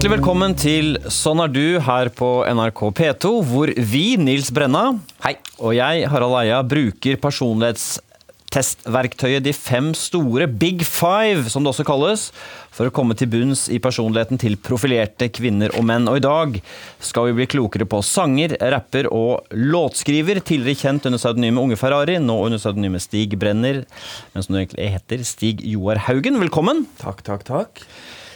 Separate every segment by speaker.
Speaker 1: Hjertelig velkommen til Sånn er du her på NRK P2, hvor vi, Nils Brenna Hei. og jeg, Harald Eia, bruker personlighetstestverktøyet De fem store, Big Five, som det også kalles, for å komme til bunns i personligheten til profilerte kvinner og menn. Og i dag skal vi bli klokere på sanger, rapper og låtskriver, tidligere kjent under pseudonymet Unge Ferrari, nå under pseudonymet Stig Brenner, som du egentlig heter Stig Joar Haugen. Velkommen!
Speaker 2: Takk, takk, takk.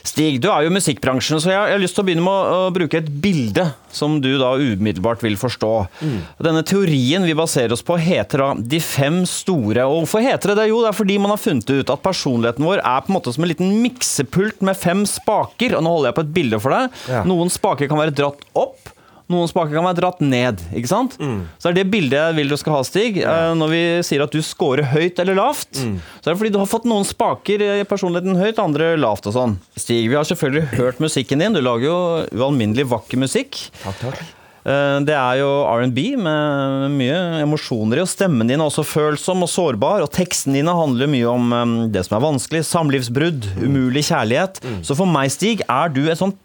Speaker 1: Stig, du er jo i musikkbransjen, så jeg har lyst til å begynne med å, bruke et bilde som du da umiddelbart vil forstå.
Speaker 2: Mm.
Speaker 1: Denne teorien vi baserer oss på, heter da De fem store. Og hvorfor heter det det? Jo, det er fordi man har funnet ut at personligheten vår er på en måte som en liten miksepult med fem spaker. Og nå holder jeg på et bilde for deg.
Speaker 2: Ja.
Speaker 1: Noen spaker kan være dratt opp. Noen spaker kan være dratt ned. ikke sant?
Speaker 2: Mm.
Speaker 1: Så er det bildet jeg vil du skal ha, Stig. Ja. Når vi sier at du scorer høyt eller lavt,
Speaker 2: Mm.
Speaker 1: så er det fordi du har fått noen spaker i personligheten høyt, andre lavt og sånn. Stig, vi har selvfølgelig hørt musikken din. Du lager jo ualminnelig vakker musikk.
Speaker 2: Takk, takk.
Speaker 1: Eh, Det er jo R&B med mye emosjoner i, og stemmen din er også følsom og sårbar. Og tekstene dine handler mye om eh, det som er vanskelig, samlivsbrudd, umulig kjærlighet. Så for meg, Stig, er du et sånt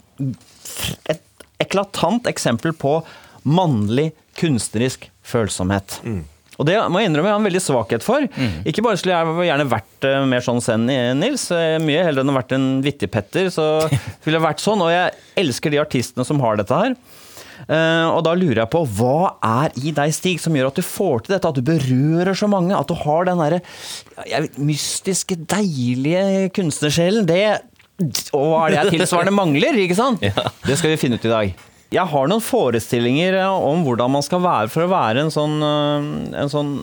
Speaker 1: et eklatant eksempel på mannlig kunstnerisk følsomhet. Og det må jeg innrømme jeg har en veldig svakhet for. Ikke bare skulle jeg gjerne vært eh, mer sånn Zen, Nils. eh, Mye heller enn å vært en vittigpetter. Så ville jeg vært sånn. Og jeg elsker de artistene som har dette her. Eh, og da lurer jeg på, hva er i deg, Stig, som gjør at du får til dette? At du berører så mange? At du har den derre mystiske, deilige kunstnersjelen? Det Og hva er det jeg tilsvarende mangler, ikke sant? Det skal vi finne ut i dag. Jeg har noen forestillinger eh, om hvordan man skal være for å være en sånn, eh, en sånn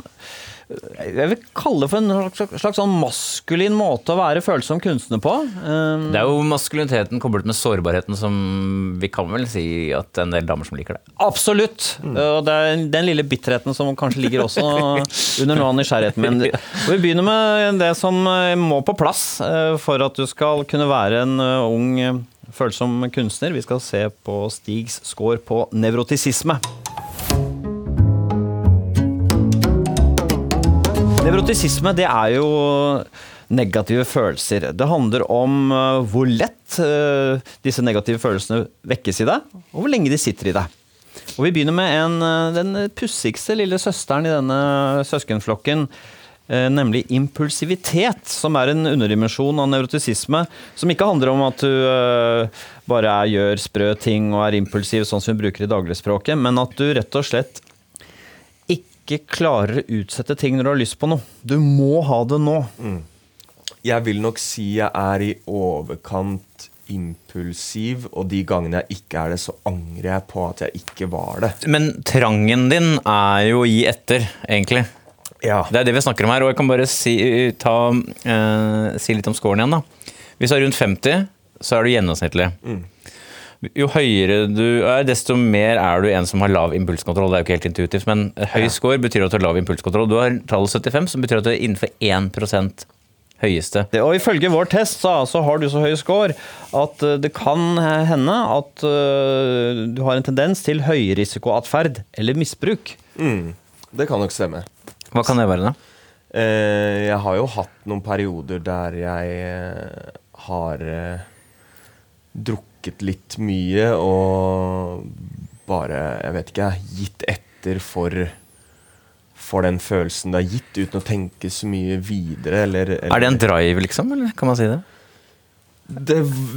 Speaker 1: jeg vil kalle det for en slags, slags sånn maskulin måte å være følsom kunstner på. Um,
Speaker 3: Det er jo maskuliniteten koblet med sårbarheten som vi kan vel si at det er en del damer som liker det.
Speaker 1: Absolutt. Og det er den lille bitterheten som kanskje ligger også under noe av nysgjerrigheten min. Og vi begynner med det som eh, må på plass eh, for at du skal kunne være en eh, ung, følsom kunstner. Vi skal se på Stigs score på nevrotisisme. Nevrotisisme det er jo negative følelser. Det handler om eh, hvor lett eh, disse negative følelsene vekkes i deg, og hvor lenge de sitter i deg. Og Vi begynner med en, eh, den pussigste lille søsteren i denne søskenflokken. Nemlig impulsivitet, som er en underdimensjon av nevrotisisme. Som ikke handler om at du bare er, gjør sprø ting og er impulsiv, sånn som vi bruker i dagligspråket, men at du rett og slett ikke klarer å utsette ting når du har lyst på noe. Du må ha det nå.
Speaker 2: Jeg vil nok si jeg er i overkant impulsiv, og de gangene jeg ikke er det, så angrer jeg på at jeg ikke var det.
Speaker 3: Men trangen din er jo å gi etter, egentlig.
Speaker 2: Ja.
Speaker 3: Det er det vi snakker om her. Og jeg kan bare si, ta, eh, si litt om scoren igjen. da. Hvis du er rundt 50, så er du gjennomsnittlig. Jo høyere du er, desto mer er du en som har lav impulskontroll. Det er jo ikke helt intuitivt, men høy score betyr at du har lav impulskontroll. Du har tallet 75, som betyr at du er innenfor 1 høyeste.
Speaker 1: Det, og ifølge vår test så, så har du så høy score at eh, det kan hende at uh, du har en tendens til høyrisikoatferd eller misbruk.
Speaker 2: Mm. Det kan nok stemme.
Speaker 3: Hva kan det være, da?
Speaker 2: Eh, jeg har jo hatt noen perioder der jeg har drukket litt mye og bare, jeg vet ikke, gitt etter for for den følelsen det har gitt, uten å tenke så mye videre, eller, eller
Speaker 3: Er det en drive, liksom? Eller kan man si det?
Speaker 2: Det,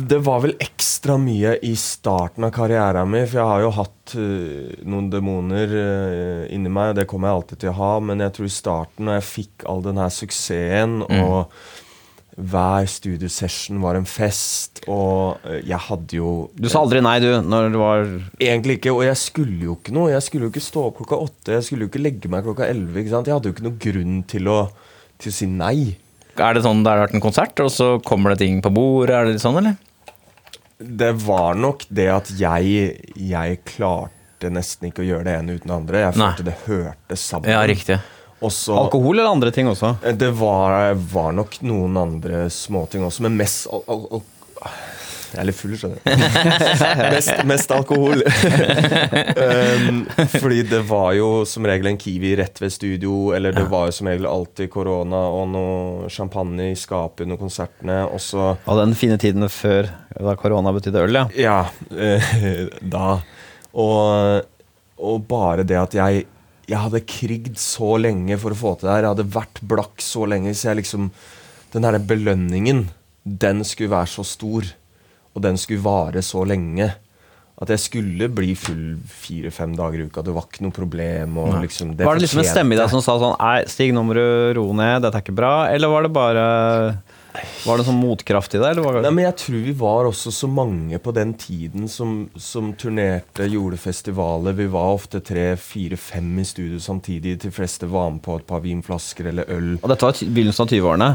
Speaker 2: det var vel ekstra mye i starten av karrieren min, for jeg har jo hatt uh, noen demoner uh, inni meg, og det kommer jeg alltid til å ha, men jeg tror i starten, når jeg fikk all den her suksessen, og hver studiosession var en fest, og øh, jeg hadde jo
Speaker 1: Du sa aldri nei, du, når det var
Speaker 2: Egentlig ikke, og jeg skulle jo ikke noe. Jeg skulle jo ikke stå opp klokka åtte, jeg skulle jo ikke legge meg klokka elleve. Jeg hadde jo ikke noen grunn til å, til å si nei.
Speaker 3: Er det sånn det har vært en konsert, og så kommer det ting på bordet? Er det litt sånn, eller?
Speaker 2: Det var nok det at jeg, jeg klarte nesten ikke å gjøre det ene uten det andre. Jeg
Speaker 3: Nei.
Speaker 2: følte det hørte sammen.
Speaker 3: Ja, riktig.
Speaker 2: Og så
Speaker 1: alkohol eller andre ting også?
Speaker 2: Det var, var nok noen andre småting også, men mest al al al Jeg er litt full, skjønner du. mest, mest alkohol. um, fordi det var jo som regel en Kiwi rett ved studio, eller det var jo som regel alltid korona og noe champagne i skapet under konsertene. Også,
Speaker 1: Og den fine tiden før da korona betydde øl, ja.
Speaker 2: Ja, uh, da. Og, og bare det at jeg Jeg hadde krigd så lenge for å få til det her. Jeg hadde vært blakk så lenge, så jeg liksom Den derre belønningen, den skulle være så stor. Og den skulle vare så lenge. At jeg skulle bli full fire-fem dager i uka. Det var ikke noe problem. Og liksom,
Speaker 1: var det liksom en stemme i deg som sa sånn Nei, Stig, nå må du roe ned, dette er ikke bra. Eller var det bare Var det sånn motkraft i det? Eller var det
Speaker 2: Nei, men jeg tror vi var også så mange på den tiden som, som turnerte, gjorde festivaler. Vi var ofte tre, fire, fem i studio samtidig. De fleste var med på et par vinflasker eller øl.
Speaker 1: Og dette var begynnelsen av 20-årene?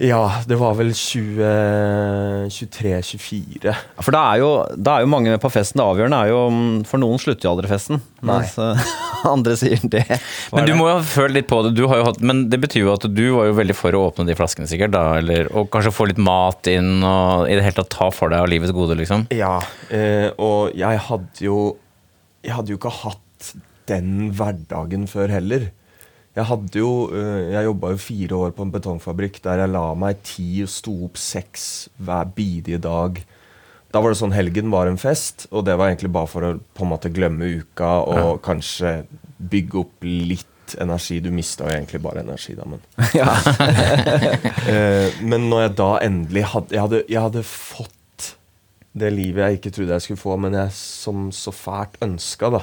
Speaker 2: Ja, det var vel 23-24.
Speaker 1: For da er, jo, da er jo mange med på festen. Det avgjørende er jo mm, For noen slutter jo aldri festen.
Speaker 2: Nei.
Speaker 1: Mens eh, andre sier det.
Speaker 3: Men du må jo ha følt litt på det. Du har jo hatt, men det betyr jo at du var jo veldig for å åpne de flaskene, sikkert. da, eller, Og kanskje få litt mat inn, og i det hele tatt ta for deg av livets gode, liksom.
Speaker 2: Ja, eh, og jeg hadde jo Jeg hadde jo ikke hatt den hverdagen før heller. Jeg hadde jo eh, Jeg jobba jo fire år på en betongfabrikk der jeg la meg ti og sto opp seks hver bidige dag. Da var det sånn helgen var en fest, og det var egentlig bare for å på en måte glemme uka og kanskje bygge opp litt energi. Du mista jo egentlig bare energi, da, men ja. Men når jeg da endelig hadde jeg, hadde jeg hadde fått det livet jeg ikke trodde jeg skulle få, men jeg som så fælt ønska, da.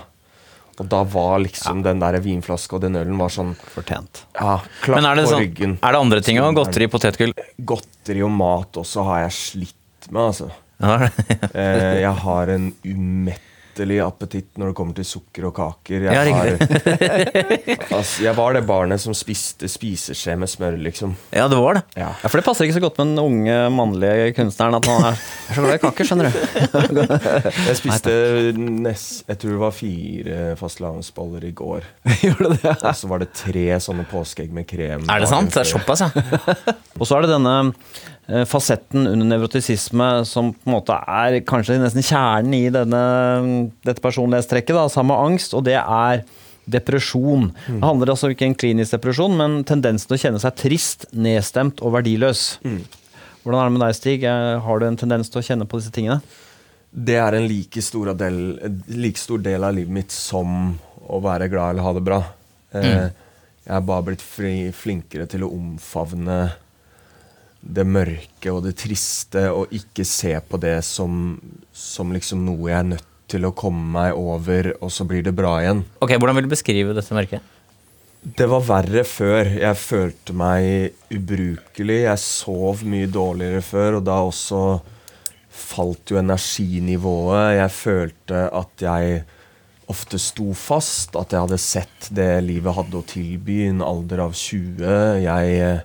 Speaker 2: Og da var liksom den der vinflaska og den ølen var sånn
Speaker 1: Fortjent.
Speaker 2: Ja, klapp
Speaker 3: Men er det,
Speaker 2: på
Speaker 3: sånn,
Speaker 2: ryggen.
Speaker 3: er det andre ting òg? Godteri, potetgull?
Speaker 2: Godteri og mat også har jeg slitt med, altså.
Speaker 3: Ja,
Speaker 2: Eh, jeg har en umettelig appetitt når det kommer til sukker og kaker. Jeg,
Speaker 3: Ja,
Speaker 2: har, altså, jeg var det barnet som spiste spiseskje med smør, liksom.
Speaker 3: ja, det var det.
Speaker 2: Ja.
Speaker 1: Ja, For det passer ikke så godt med den unge mannlige kunstneren at han er, er så glad i kaker, skjønner du.
Speaker 2: Jeg spiste nest, Jeg tror det var fire fastelavnsboller i går.
Speaker 1: Gjorde det?
Speaker 2: Og så var det tre sånne påskeegg med krem.
Speaker 3: Er det sant? Det er såpass, ja.
Speaker 1: Og så er det denne fasetten under nevrotisisme som på en måte er kanskje nesten kjernen i denne, dette personlighetstrekket, da, sammen med angst, og det er depresjon. Det handler altså ikke om klinisk depresjon, men tendensen til å kjenne seg trist, nedstemt og verdiløs. Hvordan er det med deg, Stig? Eh, Har du en tendens til å kjenne på disse tingene?
Speaker 2: Det er en like stor, del, like stor del av livet mitt som å være glad eller ha det bra. Mm. Jeg er bare blitt flinkere til å omfavne det mørke og det triste, og ikke se på det som, som liksom noe jeg er nødt til å komme meg over, og så blir det bra igjen.
Speaker 3: Ok, Hvordan vil du beskrive dette mørket?
Speaker 2: Det var verre før. Jeg følte meg ubrukelig. Jeg sov mye dårligere før, og da også falt jo energinivået. Jeg følte at jeg ofte sto fast, at jeg hadde sett det livet hadde å tilby i en alder av 20. Jeg,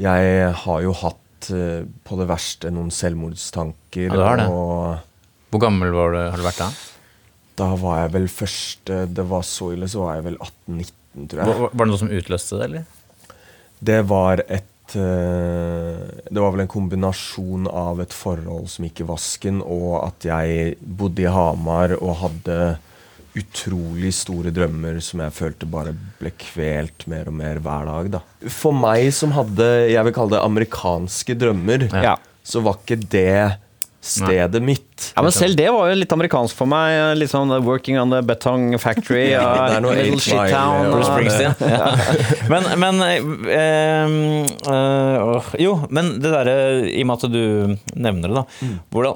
Speaker 2: jeg har jo hatt eh, på det verste noen selvmordstanker.
Speaker 3: Ja, du har det.
Speaker 2: Og
Speaker 3: Hvor gammel var du, har du vært da?
Speaker 2: da var jeg vel først Det var så ille, så var jeg vel 18-19, tror jeg.
Speaker 3: Var, det noe som utløste det, eller?
Speaker 2: Det var et eh, Det var vel en kombinasjon av et forhold som gikk i vasken, og at jeg bodde i Hamar og hadde utrolig store drømmer som jeg følte bare ble kvelt mer og mer hver dag. da. For meg som hadde jeg vil kalle det amerikanske drømmer,
Speaker 1: Ja.
Speaker 2: så var ikke det stedet mitt.
Speaker 1: Ja, men Selv det var jo litt amerikansk for meg. Litt sånn 'Working on the Betong Factory'.
Speaker 2: Ja,
Speaker 1: uh, Little Shit Town,
Speaker 3: Bruce Springsteen. men, men øh, øh, Jo, men det derre I og med at du nevner det, da. Hvordan,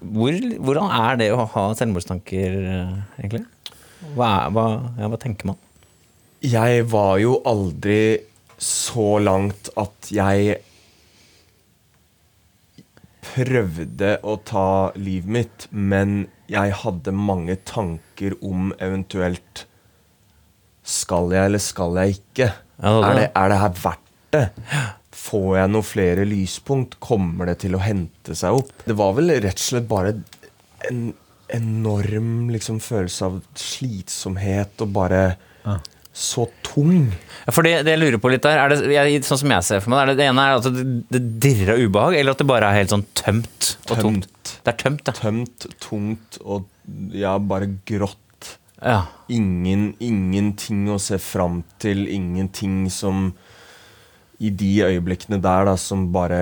Speaker 3: hvor, hvordan er det å ha selvmordstanker, eh, egentlig? Hva, er, hva, ja, hva tenker man?
Speaker 2: Jeg var jo aldri så langt at jeg prøvde å ta livet mitt, men jeg hadde mange tanker om eventuelt Skal jeg, eller skal jeg ikke?
Speaker 3: Ja, det
Speaker 2: er, det,
Speaker 3: det.
Speaker 2: er det her verdt det? Får jeg noen flere lyspunkt? Kommer det til å hente seg opp? Det var vel rett og slett bare en enorm liksom, følelse av slitsomhet og bare så tung.
Speaker 3: Ja, For det, det jeg lurer på litt der, er det, jeg, sånn som jeg ser for meg, er det, det ene er at det, det dirrer av ubehag, eller at det bare er helt sånn tømt og
Speaker 2: Tømt.
Speaker 3: tungt? Det er tømt, ja.
Speaker 2: Tømt, tungt og ja, bare grått.
Speaker 3: ja.
Speaker 2: Ingen, ingenting å se fram til, ingenting som I de øyeblikkene der da, som bare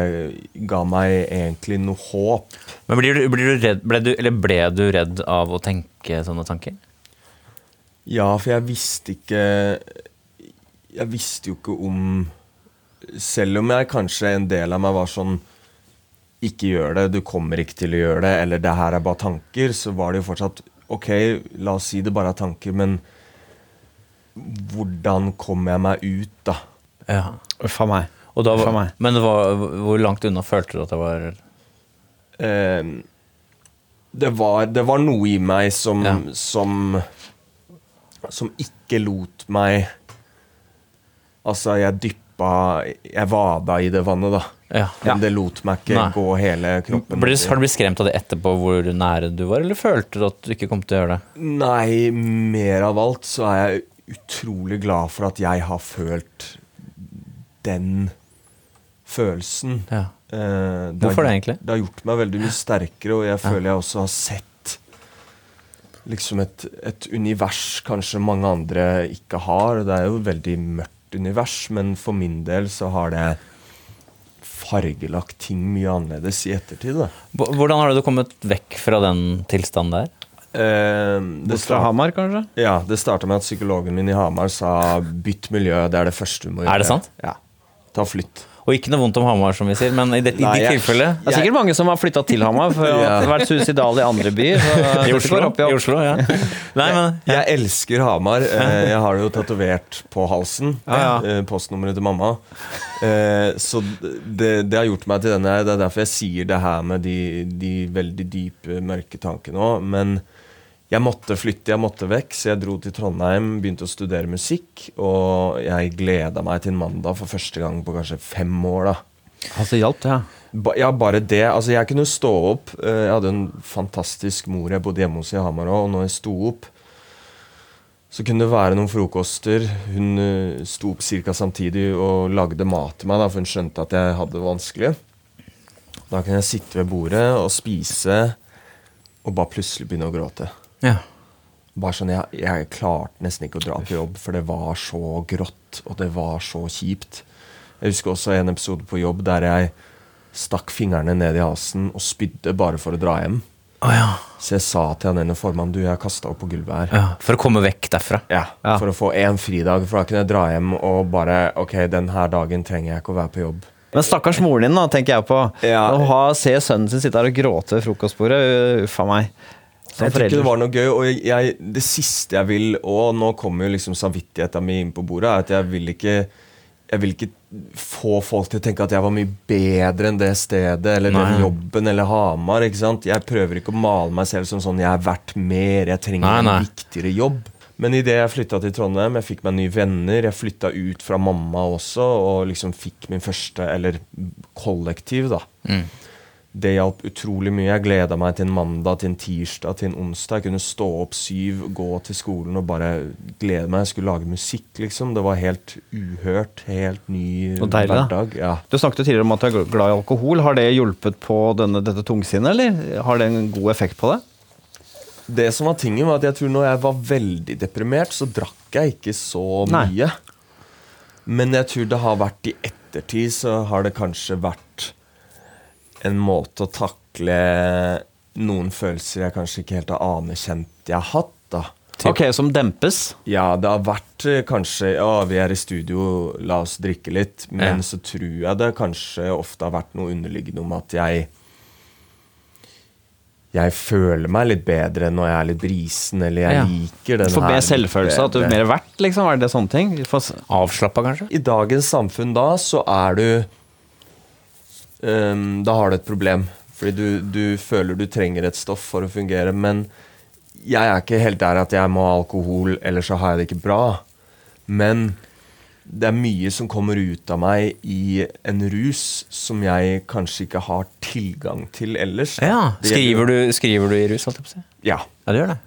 Speaker 2: ga meg egentlig noe håp.
Speaker 3: Men blir du, blir du redd, ble du, eller ble du redd av å tenke sånne tanker?
Speaker 2: Ja, for jeg visste ikke Jeg visste jo ikke om Selv om jeg kanskje en del av meg var sånn Ikke gjør det, du kommer ikke til å gjøre det, eller det her er bare tanker, så var det jo fortsatt Ok, la oss si det bare er tanker, men hvordan kommer jeg meg ut, da?
Speaker 3: Ja.
Speaker 1: Uff a meg.
Speaker 3: Og da,
Speaker 1: meg.
Speaker 3: men det var, hvor langt unna følte du at det var
Speaker 2: Eh, det, var, det var noe i meg som,
Speaker 3: Ja.
Speaker 2: som Som ikke lot meg Altså, jeg dyppa Jeg vada i det vannet, da.
Speaker 3: Ja.
Speaker 2: Men det lot meg ikke
Speaker 3: Nei.
Speaker 2: gå hele kroppen.
Speaker 3: Ble, har du blitt skremt av det etterpå, hvor nære du var, eller følte du at du ikke kom til å gjøre det?
Speaker 2: Nei, mer av alt så er jeg utrolig glad for at jeg har følt den følelsen.
Speaker 3: Ja.
Speaker 2: Eh, det
Speaker 3: Hvorfor
Speaker 2: har,
Speaker 3: det, egentlig?
Speaker 2: Det har gjort meg veldig mye sterkere, og jeg føler jeg også har sett liksom et, et univers kanskje mange andre ikke har. Det er jo et veldig mørkt univers, men for min del så har det fargelagt ting mye annerledes i ettertid. Da.
Speaker 3: Hvordan har du kommet vekk fra den tilstanden der?
Speaker 2: Eh, det start-
Speaker 1: Hamar, kanskje?
Speaker 2: Ja, det starta med at psykologen min i Hamar sa 'bytt miljø', det er det første du må gjøre.
Speaker 3: Er det sant?
Speaker 2: Ja. Ta flytt.
Speaker 3: Og ikke noe vondt om Hamar, som vi sier, men i, det, i
Speaker 2: Nei,
Speaker 3: ditt
Speaker 2: jeg-
Speaker 3: tilfelle
Speaker 1: Det er sikkert mange som har flytta til Hamar for å ha vært suicidale i andre byer. så
Speaker 3: I Oslo,
Speaker 1: opp ja.
Speaker 3: I Oslo ja. Nei, men
Speaker 2: Jeg elsker Hamar. Eh, Jeg har det jo tatovert på halsen.
Speaker 1: Ja, ja.
Speaker 2: eh, Postnummeret til mamma. Eh, Så det, det har gjort meg til denne. Det er derfor jeg sier det her med de, de veldig dype, mørke tankene òg. Men jeg måtte flytte, jeg måtte vekk, så jeg dro til Trondheim, begynte å studere musikk. Og jeg gleda meg til mandag for første gang på kanskje fem år. da
Speaker 1: Altså, hjalp det, ja.
Speaker 2: Ba, ja, bare det. Altså, jeg kunne stå opp. eh, Jeg hadde en fantastisk mor. Jeg bodde hjemme hos i Hamar òg. Og når jeg sto opp, så kunne det være noen frokoster. Hun eh, sto opp ca. samtidig og lagde mat til meg, da, for hun skjønte at jeg hadde det vanskelig. Da kunne jeg sitte ved bordet og spise og bare plutselig begynne å gråte.
Speaker 3: Ja.
Speaker 2: Bare sånn, jeg, jeg klarte nesten ikke å dra på jobb, for det var så grått, og det var så kjipt. Jeg husker også en episode på jobb der jeg stakk fingrene ned i halsen og spydde bare for å dra hjem.
Speaker 3: Oh, ja.
Speaker 2: Så jeg sa til han ene formannen du, jeg kasta opp på gulvet her.
Speaker 3: ja. For å komme vekk derfra.
Speaker 2: Ja,
Speaker 1: Ja.
Speaker 2: For å få én fridag, for da kunne jeg dra hjem og bare Ok, den her dagen trenger jeg ikke å være på jobb.
Speaker 1: Men stakkars moren din, da, tenker jeg på.
Speaker 2: Ja.
Speaker 1: Å ha, se sønnen sin sitte her og gråte ved frokostbordet. Uff a meg.
Speaker 2: Jeg tror ikke det var noe gøy. Og jeg, det siste jeg vil, og nå kommer jo liksom samvittigheten min inn på bordet, er at jeg vil ikke jeg vil ikke få folk til å tenke at jeg var mye bedre enn det stedet eller
Speaker 3: Nei.
Speaker 2: den jobben eller Hamar. ikke sant? Jeg prøver ikke å male meg selv som sånn jeg er verdt mer, jeg trenger
Speaker 3: nei.
Speaker 2: en viktigere jobb. Men idet jeg flytta til Trondheim, jeg fikk meg nye venner, jeg flytta ut fra mamma også, og liksom fikk min første Eller kollektiv, da.
Speaker 3: Mm.
Speaker 2: Det hjalp utrolig mye. Jeg gleda meg til en mandag, til en tirsdag, til en onsdag. Jeg kunne stå opp syv, gå til skolen og bare glede meg. Jeg skulle lage musikk, liksom. Det var helt uhørt. Helt ny
Speaker 1: deilig,
Speaker 2: hverdag. Ja.
Speaker 1: Du snakket tidligere om at du er glad i alkohol. Har det hjulpet på denne, dette tungsinnet, eller har det en god effekt på det?
Speaker 2: Det som var tingen, var at jeg tror når jeg var veldig deprimert, så drakk jeg ikke så
Speaker 1: Nei.
Speaker 2: mye. Men jeg tror det har vært i ettertid, så har det kanskje vært en måte å takle noen følelser jeg kanskje ikke helt har anerkjent jeg har hatt, da.
Speaker 1: Ok, Som dempes?
Speaker 2: Ja, det har vært eh, kanskje Ja, vi er i studio, la oss drikke litt. Men
Speaker 3: Ja.
Speaker 2: så tror jeg det kanskje ofte har vært noe underliggende om at jeg Jeg føler meg litt bedre når jeg er litt brisen, eller jeg
Speaker 1: Ja.
Speaker 2: liker den her
Speaker 1: mer
Speaker 2: litt
Speaker 1: selvfølelse, at du er mer verdt, liksom? Er det sånne ting? Få
Speaker 3: Avslappa, kanskje?
Speaker 2: I dagens samfunn da, så er du ehm, Da har du et problem. Fordi du, du føler du trenger et stoff for å fungere. Men jeg er ikke helt der at jeg må ha alkohol, ellers så har jeg det ikke bra. Men det er mye som kommer ut av meg i en rus som jeg kanskje ikke har tilgang til ellers.
Speaker 3: Ja. Skriver du, skriver du i rus, holdt jeg på å si?
Speaker 2: Ja.
Speaker 3: Ja, du gjør det.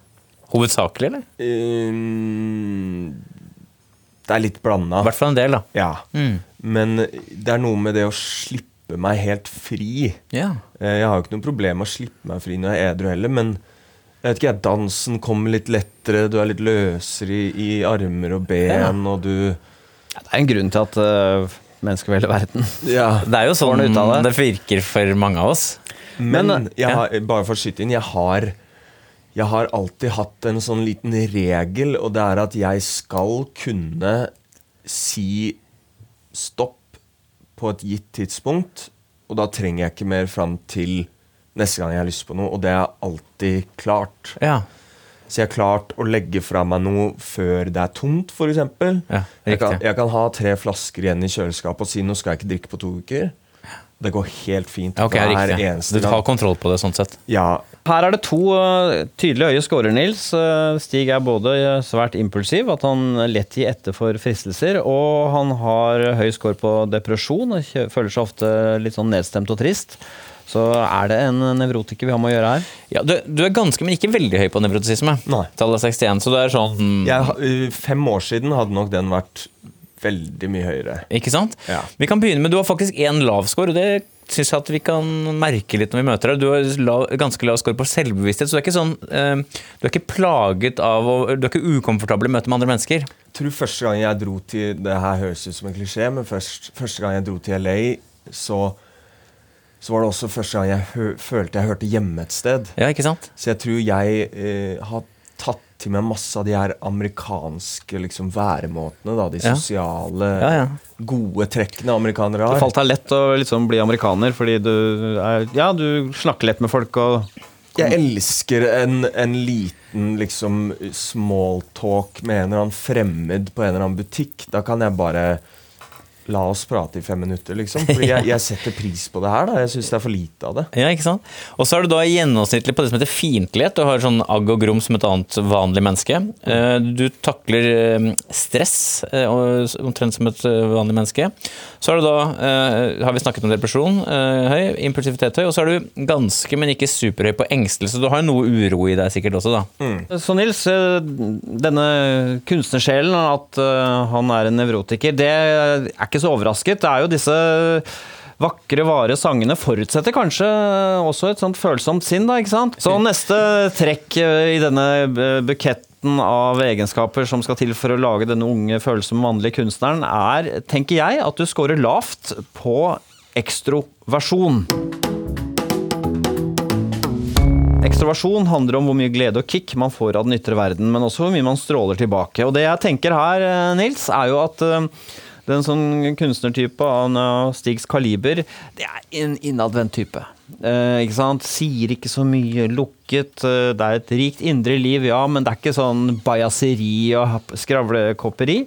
Speaker 3: Hovedsakelig, eller?
Speaker 2: Ehm, Det er litt blanda.
Speaker 3: I hvert fall en del, da.
Speaker 2: Ja.
Speaker 3: Mm.
Speaker 2: Men det er noe med det å slippe meg helt fri.
Speaker 3: Ja.
Speaker 2: Eh, Jeg har jo ikke noe problem med å slippe meg fri når jeg er edru heller, men jeg vet ikke, dansen kommer litt lettere, du er litt løsere i, i armer og ben, og du
Speaker 1: Det er en grunn til at uh, mennesker i verden.
Speaker 2: Ja.
Speaker 3: Det er jo sånn
Speaker 1: ut av
Speaker 3: det.
Speaker 1: det.
Speaker 3: virker for mange av oss.
Speaker 2: Men,
Speaker 1: Men,
Speaker 2: jeg
Speaker 3: ja.
Speaker 2: har, bare for å skyte inn, jeg har jeg har alltid hatt en sånn liten regel, og det er at jeg skal kunne si stopp på et gitt tidspunkt, og da trenger jeg ikke mer fram til neste gang jeg har lyst på noe, og det er alltid klart.
Speaker 3: Ja.
Speaker 2: Så jeg har klart å legge fra meg noe før det er tomt, f.eks.
Speaker 3: Ja,
Speaker 2: jeg, kan, jeg kan ha tre flasker igjen i kjøleskapet og si nå skal jeg ikke drikke på to uker. Det går helt fint
Speaker 3: Ok,
Speaker 2: hver
Speaker 3: riktig.
Speaker 2: gang.
Speaker 3: Du tar kontroll på det sånn sett.
Speaker 2: Ja,
Speaker 1: Her er det to uh, tydelige høye scorer, Nils. Uh, Stig er både uh, svært impulsiv, at han lett gir etter for fristelser, og han har høy score på depresjon og føler seg ofte litt sånn nedstemt og trist. Så er det en nevrotiker vi har med å gjøre her?
Speaker 3: Ja, du, du er ganske, men ikke veldig høy på nevrotisisme.
Speaker 2: Nei.
Speaker 3: Tallet 61, så du er sånn
Speaker 2: jeg, uh, fem år siden hadde nok den vært veldig mye høyere.
Speaker 3: Ikke sant?
Speaker 2: Ja.
Speaker 3: Vi kan begynne med, Du har faktisk én lav score, og det syns jeg at vi kan merke litt når vi møter deg. Du har lav, ganske lav score på selvbevissthet, så du er ikke sånn eh, Du er ikke plaget av å Du er ikke ukomfortabel i møte med andre mennesker.
Speaker 2: Jeg tror første gang jeg dro til Det her høres ut som en klisjé, men først, første gang jeg dro til LA, så, så var det også første gang jeg følte jeg hørte hjemme et sted.
Speaker 3: Ja, ikke sant?
Speaker 2: Så jeg tror jeg eh, har tatt til meg masse av de her amerikanske liksom, væremåtene. Da, de sosiale,
Speaker 3: Ja, ja.
Speaker 2: gode trekkene amerikanere
Speaker 1: Det
Speaker 2: har.
Speaker 1: falt deg lett å liksom bli amerikaner fordi du er Ja, du snakker lett med folk og
Speaker 2: Jeg elsker en, en liten liksom small talk med en eller annen fremmed på en eller annen butikk. Da kan jeg bare La oss prate i fem minutter, liksom. Fordi jeg, jeg setter pris på det her. da Jeg syns det er for lite av det.
Speaker 3: Ja, ikke sant? Og så er du da gjennomsnittlig på det som heter fiendtlighet. Du har sånn agg og grom som et annet vanlig menneske. Eh, Du takler eh, stress eh, omtrent som et vanlig menneske. Så er du da, har vi snakket om depresjon, høy, impulsivitet høy, og så er du ganske, men ikke superhøy på engstelse. Du har jo noe uro i deg sikkert også, da.
Speaker 1: Så Nils, denne kunstnersjelen, at han er en nevrotiker, det er ikke så overrasket. Det er jo disse vakre, vare sangene forutsetter kanskje også et sånt følsomt sinn, da, ikke sant? Så neste trekk eh, i denne eh, buketten av egenskaper som skal til for å lage denne unge, følsomme, mannlige kunstneren, er, tenker jeg, at du scorer lavt på ekstroversjon. Ekstroversjon handler om hvor mye glede og kick man får av den ytre verden, men også hvor mye man stråler tilbake. Og det jeg tenker her, eh, Nils, er jo at eh, det er en sånn kunstnertype av Stigs kaliber, det er en innadvendt type. Eh, ikke sant? Sier ikke så mye, lukket. eh, det er et rikt indre liv, ja, men det er ikke sånn bajaseri og skravlekopperi.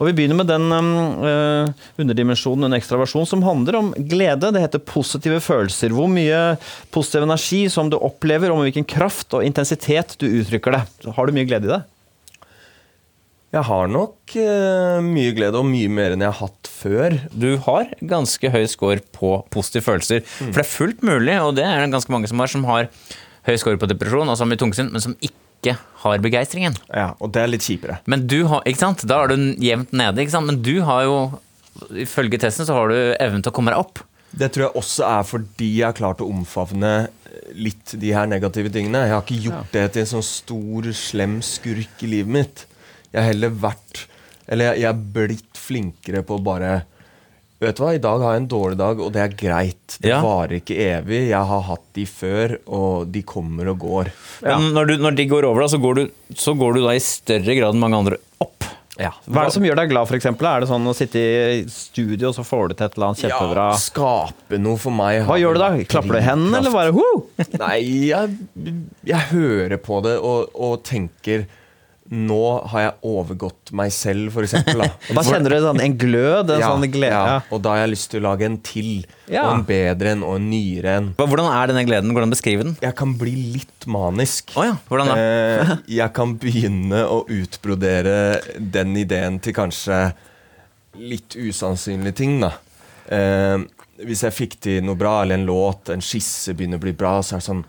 Speaker 1: Og Vi begynner med den øh, underdimensjonen, en ekstraversjon, som handler om glede. Det heter positive følelser. Hvor mye positiv energi som du opplever, og med hvilken kraft og intensitet du uttrykker det. Har du mye glede i det?
Speaker 2: Jeg har nok eh, mye glede, og mye mer enn jeg har hatt før.
Speaker 3: Du har ganske høy score på positive følelser. For det er fullt mulig, og det er det ganske mange som har, som har høy score på depresjon, altså med tungsinn, men som ikke har begeistringen.
Speaker 2: Ja, Og det er litt kjipere.
Speaker 3: Men du har, ikke sant? Da er du jevnt nede, ikke sant? Men du har jo, ifølge testen, så har du evnen til å komme deg opp.
Speaker 2: Det tror jeg også er fordi jeg har klart å omfavne litt de her negative tingene. Jeg har ikke gjort det til en sånn stor, slem skurk i livet mitt. Jeg har heller vært Eller jeg, jeg er blitt flinkere på bare Vet du hva, i dag har jeg en dårlig dag, og det er greit. Det
Speaker 3: Ja.
Speaker 2: varer ikke evig. Jeg har hatt de før, og de kommer og går.
Speaker 3: Ja. når, du, når de går over, da, så går, du, så går du da i større grad enn mange andre opp.
Speaker 1: Hva er det som gjør deg glad, f.eks.? Er det sånn å sitte i studio, og så får du til et eller annet kjempebra
Speaker 2: skape noe for meg.
Speaker 1: Hva gjør du da? Klapper du hendene, eller bare?
Speaker 2: Nei, jeg, jeg hører på det og, og tenker Nå har jeg overgått meg selv, eksempel. Da.
Speaker 1: Da kjenner du sånn, en glød, en
Speaker 2: ja,
Speaker 1: sånn glede.
Speaker 2: ja, og da har jeg lyst til å lage en til.
Speaker 1: Ja.
Speaker 2: Og en bedre en, og en nyere en.
Speaker 3: Hvordan er denne gleden? Hvordan beskrive den?
Speaker 2: Jeg kan bli litt manisk.
Speaker 3: Oh, ja, hvordan da?
Speaker 2: Eh, jeg kan begynne å utbrodere den ideen til kanskje litt usannsynlige ting, da. Eh, hvis jeg fikk til noe bra, eller en låt, en skisse begynner å bli bra, så er det sånn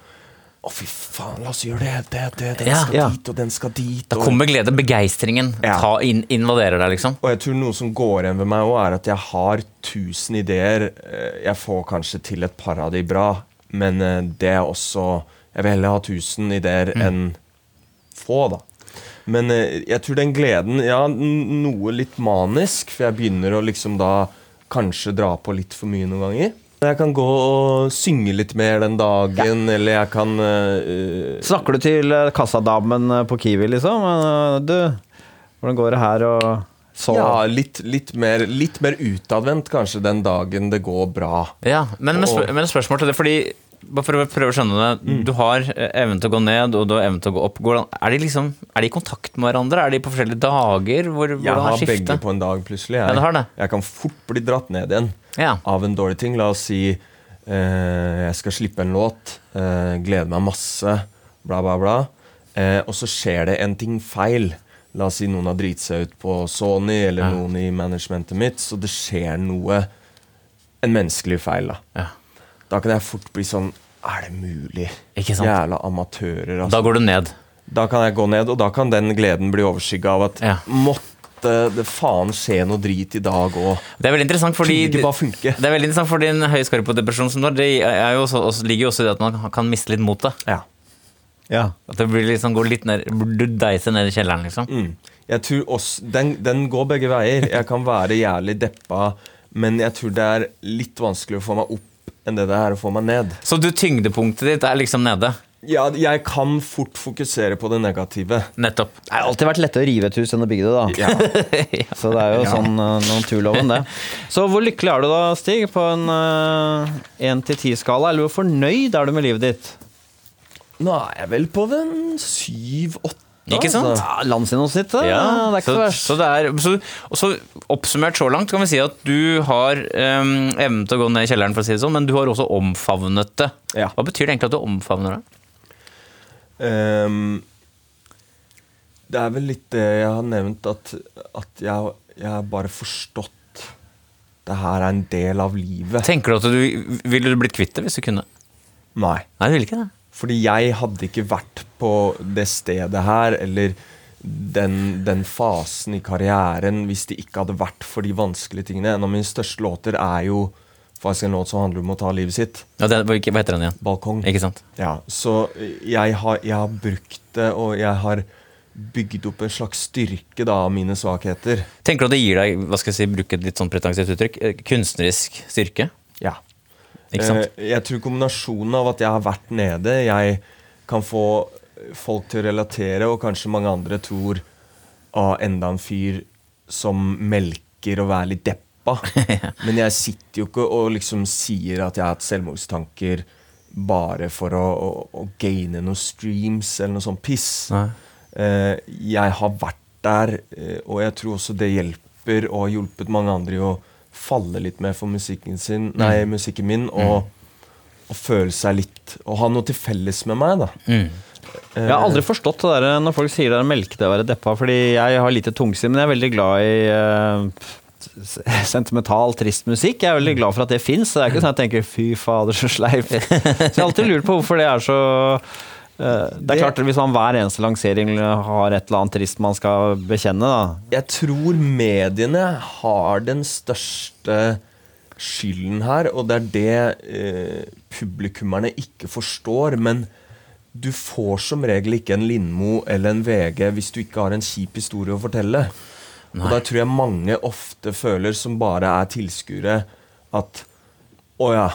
Speaker 2: Å, fy faen, la oss gjøre det. det, det den
Speaker 3: Ja.
Speaker 2: skal
Speaker 1: Ja.
Speaker 2: dit, og den skal dit.
Speaker 3: Da
Speaker 2: og-
Speaker 3: kommer glede, begeistringen,
Speaker 2: Ja.
Speaker 3: ta inn, invaderer deg, liksom.
Speaker 2: Og jeg tror noe som går igjen ved meg òg, er at jeg har tusen ideer. Eh, Jeg får kanskje til et par av de bra, men eh, det er også Jeg vil heller ha tusen ideer enn få, da. Men eh, jeg tror den gleden Ja, noe litt manisk, for jeg begynner å liksom da kanskje dra på litt for mye noen ganger. Jeg kan gå og synge litt mer den dagen, eller jeg kan uh,
Speaker 1: Snakker du til eh, kassadamen eh, på Kiwi, liksom? Du, hvordan går det her, og så
Speaker 2: Ja, litt, litt, mer, litt mer utadvendt kanskje den dagen det går bra.
Speaker 3: Ja, men, men, spør,
Speaker 2: Og-
Speaker 3: men spørsmål til det, fordi bare for å prøve å skjønne det. Du har eh, evnen til å gå ned, og du har evnen til å gå opp. Er, de liksom, er de i kontakt med hverandre? Er de på forskjellige dager? Hvor,
Speaker 2: Jeg har
Speaker 3: skiftet?
Speaker 2: begge på en dag plutselig. Jeg,
Speaker 3: Ja, det har det.
Speaker 2: jeg kan fort bli dratt ned igjen
Speaker 3: Ja.
Speaker 2: av en dårlig ting. La oss si eh, jeg skal slippe en låt, eh, gleder meg masse, bla, bla, bla. Eh, og så skjer det en ting feil. La oss si noen har driti seg ut på Sony, eller
Speaker 3: Ja.
Speaker 2: noen i managementet mitt, så det skjer noe En menneskelig feil, da.
Speaker 3: Ja.
Speaker 2: Da kan jeg fort bli sånn Er det mulig?
Speaker 3: Ikke sant?
Speaker 2: Jævla amatører, altså.
Speaker 3: Da går du ned.
Speaker 2: Da kan jeg gå ned, og da kan den gleden bli overskygga av at
Speaker 3: Ja.
Speaker 2: måtte det faen skje noe drit i dag òg.
Speaker 3: Det er veldig interessant, fordi det er veldig interessant fordi en høy på depresjon som du har, det er jo også, også, ligger jo også i det at man kan miste litt motet.
Speaker 2: Ja.
Speaker 1: Ja.
Speaker 3: At det blir liksom, går litt ned, du deiser ned i kjelleren, liksom.
Speaker 2: Mm. Jeg tror også, den, den går begge veier. Jeg kan være jævlig deppa, men jeg tror det er litt vanskelig å få meg opp enn det det er å få meg ned.
Speaker 3: Så du, tyngdepunktet ditt er liksom nede.
Speaker 2: Ja, jeg kan fort fokusere på det negative.
Speaker 3: Nettopp.
Speaker 1: Det har alltid vært lettere å rive et hus enn å bygge det, da.
Speaker 2: Ja.
Speaker 1: Så det er jo sånn uh, naturloven, det. Så hvor lykkelig er du da, Stig? På en én til ti-skala? Eller hvor fornøyd er du med livet ditt?
Speaker 2: Nå er jeg vel på den syv-åtte.
Speaker 3: Ikke sant?
Speaker 2: altså.
Speaker 1: Ja, Landsgjennomsnittet?
Speaker 3: Ja,
Speaker 1: det er ikke
Speaker 3: så,
Speaker 1: så verst.
Speaker 3: så det er, så, og så oppsummert så langt kan vi si at du har um, evnen til å gå ned i kjelleren, for å si det sånn, men du har også omfavnet det.
Speaker 2: Ja.
Speaker 3: Hva betyr det egentlig at du omfavner det?
Speaker 2: Um, det er vel litt det jeg har nevnt, at, at jeg, jeg har bare forstått det her er en del av livet.
Speaker 3: Tenker du at du ville du blitt kvitt det hvis du kunne?
Speaker 2: Nei.
Speaker 3: Nei, du ville ikke det.
Speaker 2: Fordi jeg hadde ikke vært på det stedet her, eller den, den fasen i karrieren, hvis det ikke hadde vært for de vanskelige tingene. En av mine største låter er jo faktisk en låt som handler om å ta livet sitt.
Speaker 3: Ja, det hva heter den igjen?
Speaker 2: 'Balkong'.
Speaker 3: Ikke sant?
Speaker 2: Ja, så jeg har, jeg har brukt det, og jeg har bygd opp en slags styrke da, av mine svakheter.
Speaker 3: Tenker du at det gir deg, hva skal jeg si, bruke et litt sånn pretensivt uttrykk, eh, kunstnerisk styrke?
Speaker 2: Ja.
Speaker 3: Ikke sant?
Speaker 2: Eh, jeg tror kombinasjonen av at jeg har vært nede, jeg kan få folk til å relatere, og kanskje mange andre tror av enda en fyr som melker og være litt deppa. Men jeg sitter jo ikke og liksom sier at jeg har hatt selvmordstanker bare for å, å, å gaine noen streams eller noe sånt piss. Eh, jeg har vært der, eh, og jeg tror også det hjelper og har hjulpet mange andre i å falle litt mer for musikken sin, nei, musikken min, og, og føle seg litt Og ha noe til felles med meg, da.
Speaker 3: Mm.
Speaker 1: Jeg har aldri forstått det der når folk sier det er melke til å være deppa, fordi jeg har lite tungsinn, men jeg er veldig glad i eh, sentimental, trist musikk. Jeg er veldig glad for at det fins. Det er ikke sånn at jeg tenker 'fy fader, så sleip'. Så jeg har alltid lurt på hvorfor det er så eh, Det er klart Hvis man hver eneste lansering har et eller annet trist man skal bekjenne, da
Speaker 2: Jeg tror mediene har den største skylden her, og det er det eh, publikummerne ikke forstår. Men du får som regel ikke en Lindmo eller en VG hvis du ikke har en kjip historie å fortelle. Og da tror jeg mange ofte føler, som bare er tilskuere, at å ja,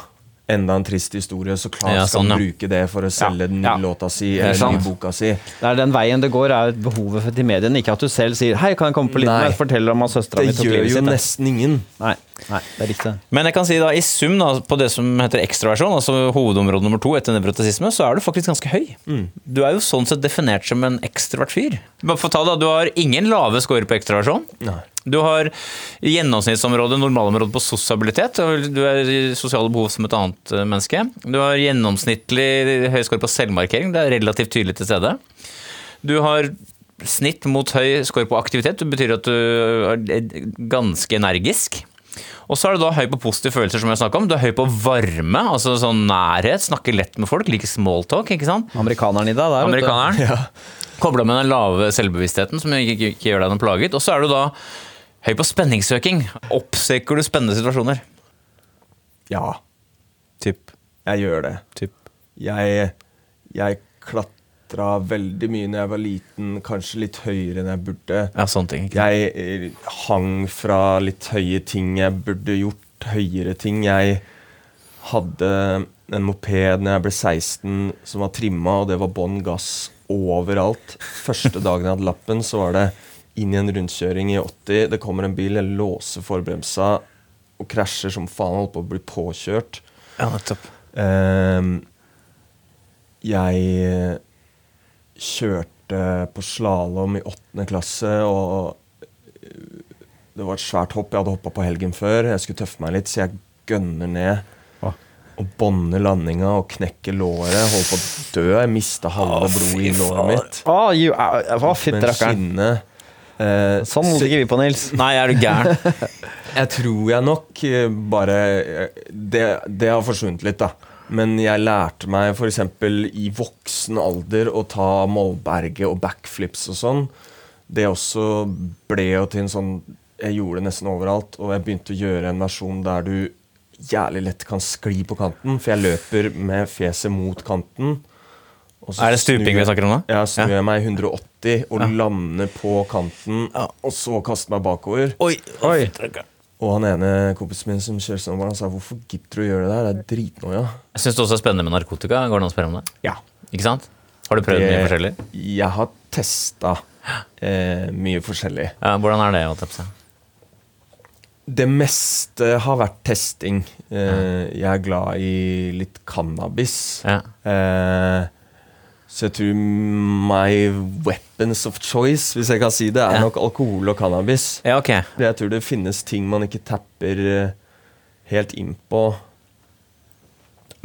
Speaker 2: enda en trist historie, så klart
Speaker 3: Ja,
Speaker 2: skal
Speaker 3: sånn, ja.
Speaker 2: bruke det for å selge den nye
Speaker 1: ja.
Speaker 2: låta si
Speaker 1: er
Speaker 2: eller den nye boka si.
Speaker 1: Det er den veien det går, er behovet til mediene. Ikke at du selv sier 'hei, kan jeg komme på litt
Speaker 2: Nei.
Speaker 1: mer?' Forteller om at søstera
Speaker 2: Det
Speaker 1: mi tok
Speaker 2: gjør jo nesten ingen.
Speaker 1: Nei, nei, det er riktig.
Speaker 3: Men jeg kan si da, i sum da, på det som heter ekstraversjon, altså hovedområde nummer to etter nevrotisisme, så er du faktisk ganske høy. Du er jo sånn sett definert som en ekstrovert fyr. Bare for å ta da, Du har ingen lave scorer på ekstraversjon.
Speaker 2: Nei.
Speaker 3: Du har gjennomsnittsområde, normalområde på sosialitet. Du i sosiale behov som et annet eh, menneske. Du har gjennomsnittlig høy score på selvmarkering. Det er relativt tydelig til stede. Du har snitt mot høy score på aktivitet. Det betyr at du er ganske energisk. Og så er du da høy på positive følelser, som jeg snakket om. Du er høy på varme, altså sånn nærhet. Snakker lett med folk, liker smalltalk, ikke sant.
Speaker 1: Amerikaneren i deg der, vet du.
Speaker 3: Amerikaneren. Kobla med den lave selvbevisstheten, som ikke, ikke, gjør deg noe plaget. Og så er du da høy på spenningssøking. Oppsøker du spennende situasjoner?
Speaker 2: Ja,
Speaker 3: Typ.
Speaker 2: jeg gjør det.
Speaker 3: typ.
Speaker 2: Jeg, jeg klatra veldig mye når jeg var liten, kanskje litt høyere enn jeg burde.
Speaker 3: Ja, sånne ting. Ikke?
Speaker 2: Jeg eh, hang fra litt høye ting. Jeg burde gjort høyere ting. Jeg hadde en moped når jeg ble 16 som var trimma, og det var bånn gass overalt. Første dagen jeg hadde lappen, så var det inn i en rundkjøring i 80. Det kommer en bil, jeg låser forbremsa og krasjer som faen. Holdt på å bli påkjørt.
Speaker 3: Ja, nettopp.
Speaker 2: Um, jeg kjørte på slalåm i åttende klasse, og det var et svært hopp. Jeg hadde hoppa på helgen før. Jeg skulle tøffe meg litt, så jeg gønner ned.
Speaker 1: Hva?
Speaker 2: Og bånder landinga og knekker låret. Holder på å dø. Jeg mista halve blodet i låret mitt.
Speaker 1: Oh, you, hva
Speaker 2: Men
Speaker 1: fytterakkeren.
Speaker 2: skinnet eh,
Speaker 1: Sånn holder ikke vi på, Nils.
Speaker 3: Nei, er du gæren?
Speaker 2: Jeg tror jeg nok eh, bare eh, det, det har forsvunnet litt, da. Men jeg lærte meg f.eks. i voksen alder å ta målberget og backflips og sånn. Det også ble jo til en sånn Jeg gjorde det nesten overalt, og jeg begynte å gjøre en versjon der du jævlig lett kan skli på kanten, for jeg løper med fjeset mot kanten. og så
Speaker 3: Er det stuping vi snakker om nå?
Speaker 2: Ja, snur jeg meg 180 og
Speaker 3: Ja.
Speaker 2: lander på kanten, og så kaster meg bakover.
Speaker 3: Oi,
Speaker 1: Oi.
Speaker 2: Og han ene kompisen min som kjører snowboard, han sa 'hvorfor gidder du å gjøre det der, det er dritnoia'.
Speaker 3: Jeg syns det også er spennende med narkotika. Går det an å spørre om det?
Speaker 2: Ja.
Speaker 3: Ikke sant? Har du prøvd mye forskjellig?
Speaker 2: Jeg har testa eh, mye forskjellig.
Speaker 3: Ja, hvordan er det? å seg?
Speaker 2: Det meste har vært testing. Eh, jeg er glad i litt cannabis.
Speaker 3: Ja.
Speaker 2: Eh, så jeg tror my weapons of choice, hvis jeg kan si det, er
Speaker 3: Ja.
Speaker 2: nok alkohol og cannabis.
Speaker 3: ja, ok.
Speaker 2: Jeg tror det finnes ting man ikke tapper eh, helt inn på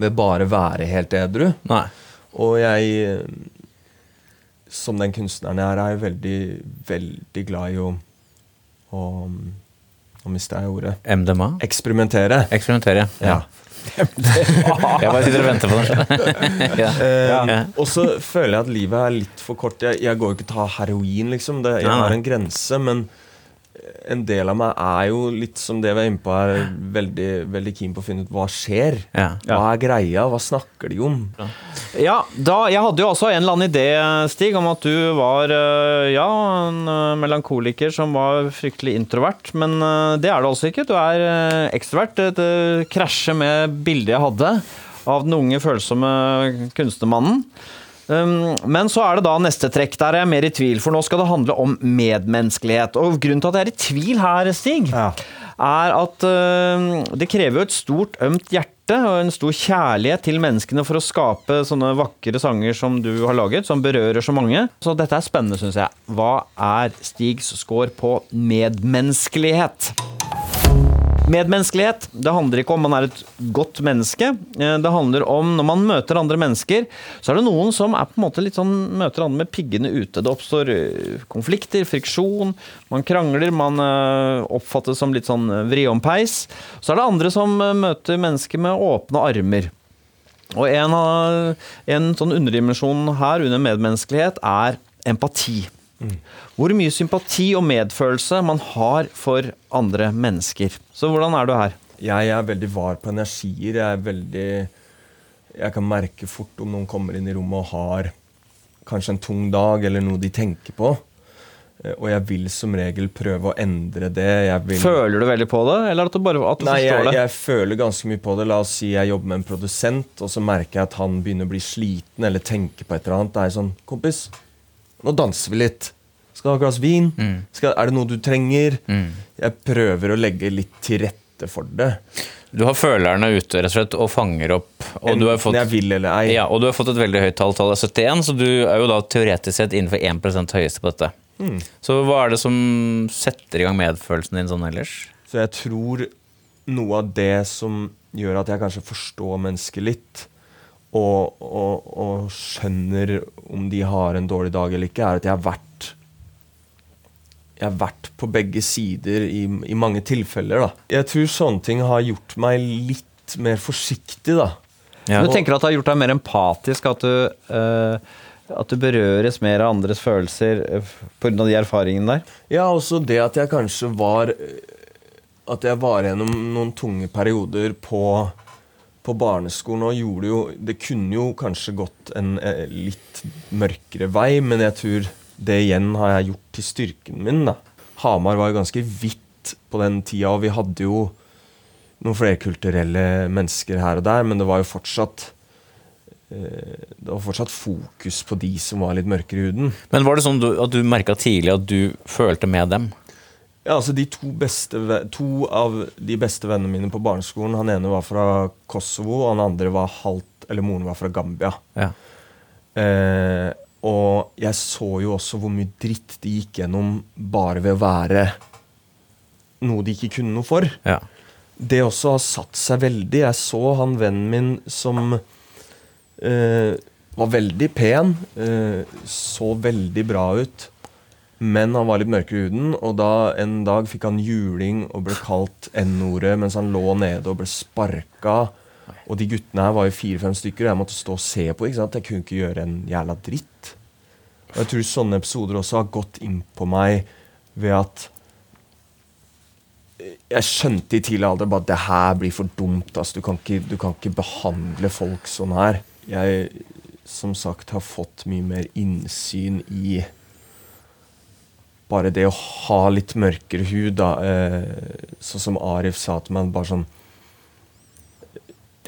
Speaker 2: ved bare være helt edru.
Speaker 3: Nei.
Speaker 2: Og jeg, eh, som den kunstneren jeg er, er jeg veldig, veldig glad i å å, Nå mista jeg ordet.
Speaker 3: MDMA?
Speaker 2: Eksperimentere.
Speaker 3: Eksperimentere.
Speaker 2: Ja.
Speaker 3: Jeg bare sitter og venter på den. ja.
Speaker 2: Eh,
Speaker 3: Ja.
Speaker 2: Og så føler jeg at livet er litt for kort. Jeg, jeg går jo ikke til å ta heroin, liksom. Det, jeg har en grense, men en del av meg er jo litt som det vi er inne på her, veldig, veldig keen på å finne ut hva skjer.
Speaker 3: Ja.
Speaker 2: Hva er greia? Hva snakker de om?
Speaker 1: Ja, da, jeg hadde jo også en eller annen idé, Stig, om at du var øh, ja, en øh, melankoliker som var fryktelig introvert. Men øh, det er du altså ikke. Du er ekstrovert. Det krasjer med bildet jeg hadde av den unge, følsomme kunstnermannen. Um, Men så er det da neste trekk. Der er jeg mer i tvil, for nå skal det handle om medmenneskelighet. Og grunnen til at jeg er i tvil her, Stig, er at øh, det krever jo et stort, ømt hjerte og en stor kjærlighet til menneskene for å skape sånne vakre sanger som du har laget, som berører så mange. Så dette er spennende, syns jeg. Hva er Stigs score på medmenneskelighet? Medmenneskelighet det handler ikke om man er et godt menneske. Eh, Det handler om når man møter andre mennesker, så er det noen som er på en måte litt sånn, møter andre med piggene ute. Det oppstår eh, konflikter, friksjon, man krangler, man eh, oppfattes som litt sånn vriompeis. Så er det andre som møter mennesker med åpne armer. Og en, en sånn underdimensjon her under medmenneskelighet er empati. Hvor mye sympati og medfølelse man har for andre mennesker. Så hvordan er du her?
Speaker 2: Jeg er veldig var på energier. Jeg er veldig Jeg kan merke fort om noen kommer inn i rommet og har kanskje en tung dag eller noe de tenker på. Eh, Og jeg vil som regel prøve å endre det. Jeg
Speaker 1: Føler du veldig på det, eller at du bare at du
Speaker 2: Nei,
Speaker 1: forstår
Speaker 2: jeg,
Speaker 1: det?
Speaker 2: jeg føler ganske mye på det. La oss si jeg jobber med en produsent, og så merker jeg at han begynner å bli sliten eller tenker på et eller annet. Det er sånn Kompis, nå danser vi litt. Skal du ha et glass vin? Skal, er det noe du trenger? Jeg prøver å legge litt til rette for det.
Speaker 3: Du har følerne ute rett og slett og fanger opp. Og du har
Speaker 2: Enten
Speaker 3: fått,
Speaker 2: jeg vil eller ei.
Speaker 3: ja, og du har fått et veldig høyt tall, tallet er 71, så du er jo da teoretisk sett innenfor 1% høyeste på dette. Så hva er det som setter i gang medfølelsen din sånn ellers?
Speaker 2: Så jeg tror noe av det som gjør at jeg kanskje forstår mennesket litt, og, og, og skjønner om de har en dårlig dag eller ikke, er at jeg har vært jeg har vært på begge sider i, i mange tilfeller. da. Jeg tror sånne ting har gjort meg litt mer forsiktig, da.
Speaker 3: Ja.
Speaker 1: Du tenker at det har gjort deg mer empatisk, at du, uh, at du berøres mer av andres følelser uh, pga. de erfaringene der?
Speaker 2: Ja, også det at jeg kanskje var At jeg var gjennom noen tunge perioder på, på barneskolen og gjorde jo Det kunne jo kanskje gått en eh, litt mørkere vei, men jeg tror det igjen har jeg gjort til styrken min. da. Hamar var jo ganske hvitt på den tida, og vi hadde jo noen flerkulturelle mennesker her og der, men det var jo fortsatt eh, det var fortsatt fokus på de som var litt mørkere i huden.
Speaker 3: Men var det sånn at du merka tidlig at du følte med dem?
Speaker 2: Ja, altså de to, beste, to av de beste vennene mine på barneskolen Han ene var fra Kosovo, og han andre var halvt Eller moren var fra Gambia.
Speaker 3: Ja.
Speaker 2: Eh, og jeg så jo også hvor mye dritt de gikk gjennom bare ved å være noe de ikke kunne noe for.
Speaker 3: ja.
Speaker 2: Det også har satt seg veldig. Jeg så han vennen min som eh, var veldig pen, eh, så veldig bra ut, men han var litt mørkere i huden. Og da en dag fikk han juling og ble kalt N-ordet mens han lå nede og ble sparka. Og de guttene her var jo fire-fem stykker, og jeg måtte stå og se på. ikke sant? Jeg kunne ikke gjøre en jævla dritt. Og jeg tror sånne episoder også har gått inn på meg ved at jeg skjønte i tidlig alder bare at det her blir for dumt. Altså, du, kan ikke, du kan ikke behandle folk sånn her. Jeg, som sagt, har fått mye mer innsyn i bare det å ha litt mørkere hud, da. Eh, sånn som Arif sa til meg, bare sånn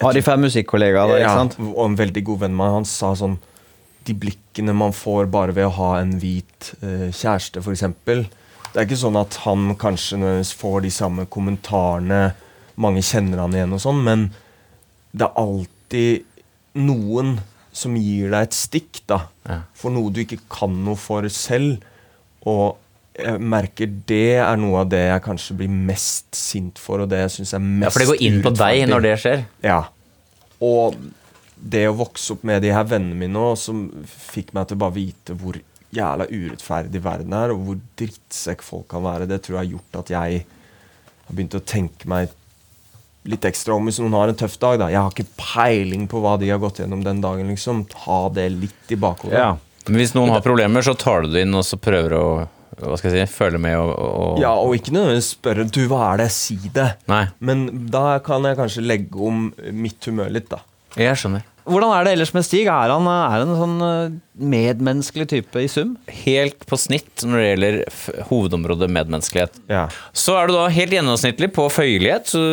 Speaker 1: Arif er musikkollega, da, ikke
Speaker 2: ja,
Speaker 1: sant?
Speaker 2: og en veldig god venn av meg, han sa sånn De blikkene man får bare ved å ha en hvit eh, kjæreste, f.eks. Det er ikke sånn at han kanskje får de samme kommentarene, mange kjenner han igjen og sånn, men det er alltid noen som gir deg et stikk, da.
Speaker 3: Ja.
Speaker 2: For noe du ikke kan noe for selv. Og jeg merker det er noe av det jeg kanskje blir mest sint for, og det jeg syns er mest
Speaker 3: ja, for det går inn på deg når det skjer.
Speaker 2: Ja. Og det å vokse opp med de her vennene mine òg, som fikk meg til bare vite hvor jævla urettferdig verden er, og hvor drittsekk folk kan være, det tror jeg har gjort at jeg har begynt å tenke meg litt ekstra om hvis noen har en tøff dag. da. Jeg har ikke peiling på hva de har gått gjennom den dagen. liksom. Ha det litt i bakhodet.
Speaker 1: Ja.
Speaker 3: Men hvis noen har problemer, så tar du det inn og så prøver å hva skal jeg si, føle med og, og
Speaker 2: Ja, og ikke nødvendigvis spørre du, hva er det, si det.
Speaker 3: Nei,
Speaker 2: Men da kan jeg kanskje legge om mitt humør litt, da.
Speaker 3: jeg skjønner.
Speaker 1: Hvordan er det ellers med Stig? Er han, er han en sånn eh, medmenneskelig type i sum?
Speaker 3: Helt på snitt når det gjelder hovedområdet medmenneskelighet.
Speaker 2: Ja.
Speaker 3: Så er du da helt gjennomsnittlig på føyelighet, så,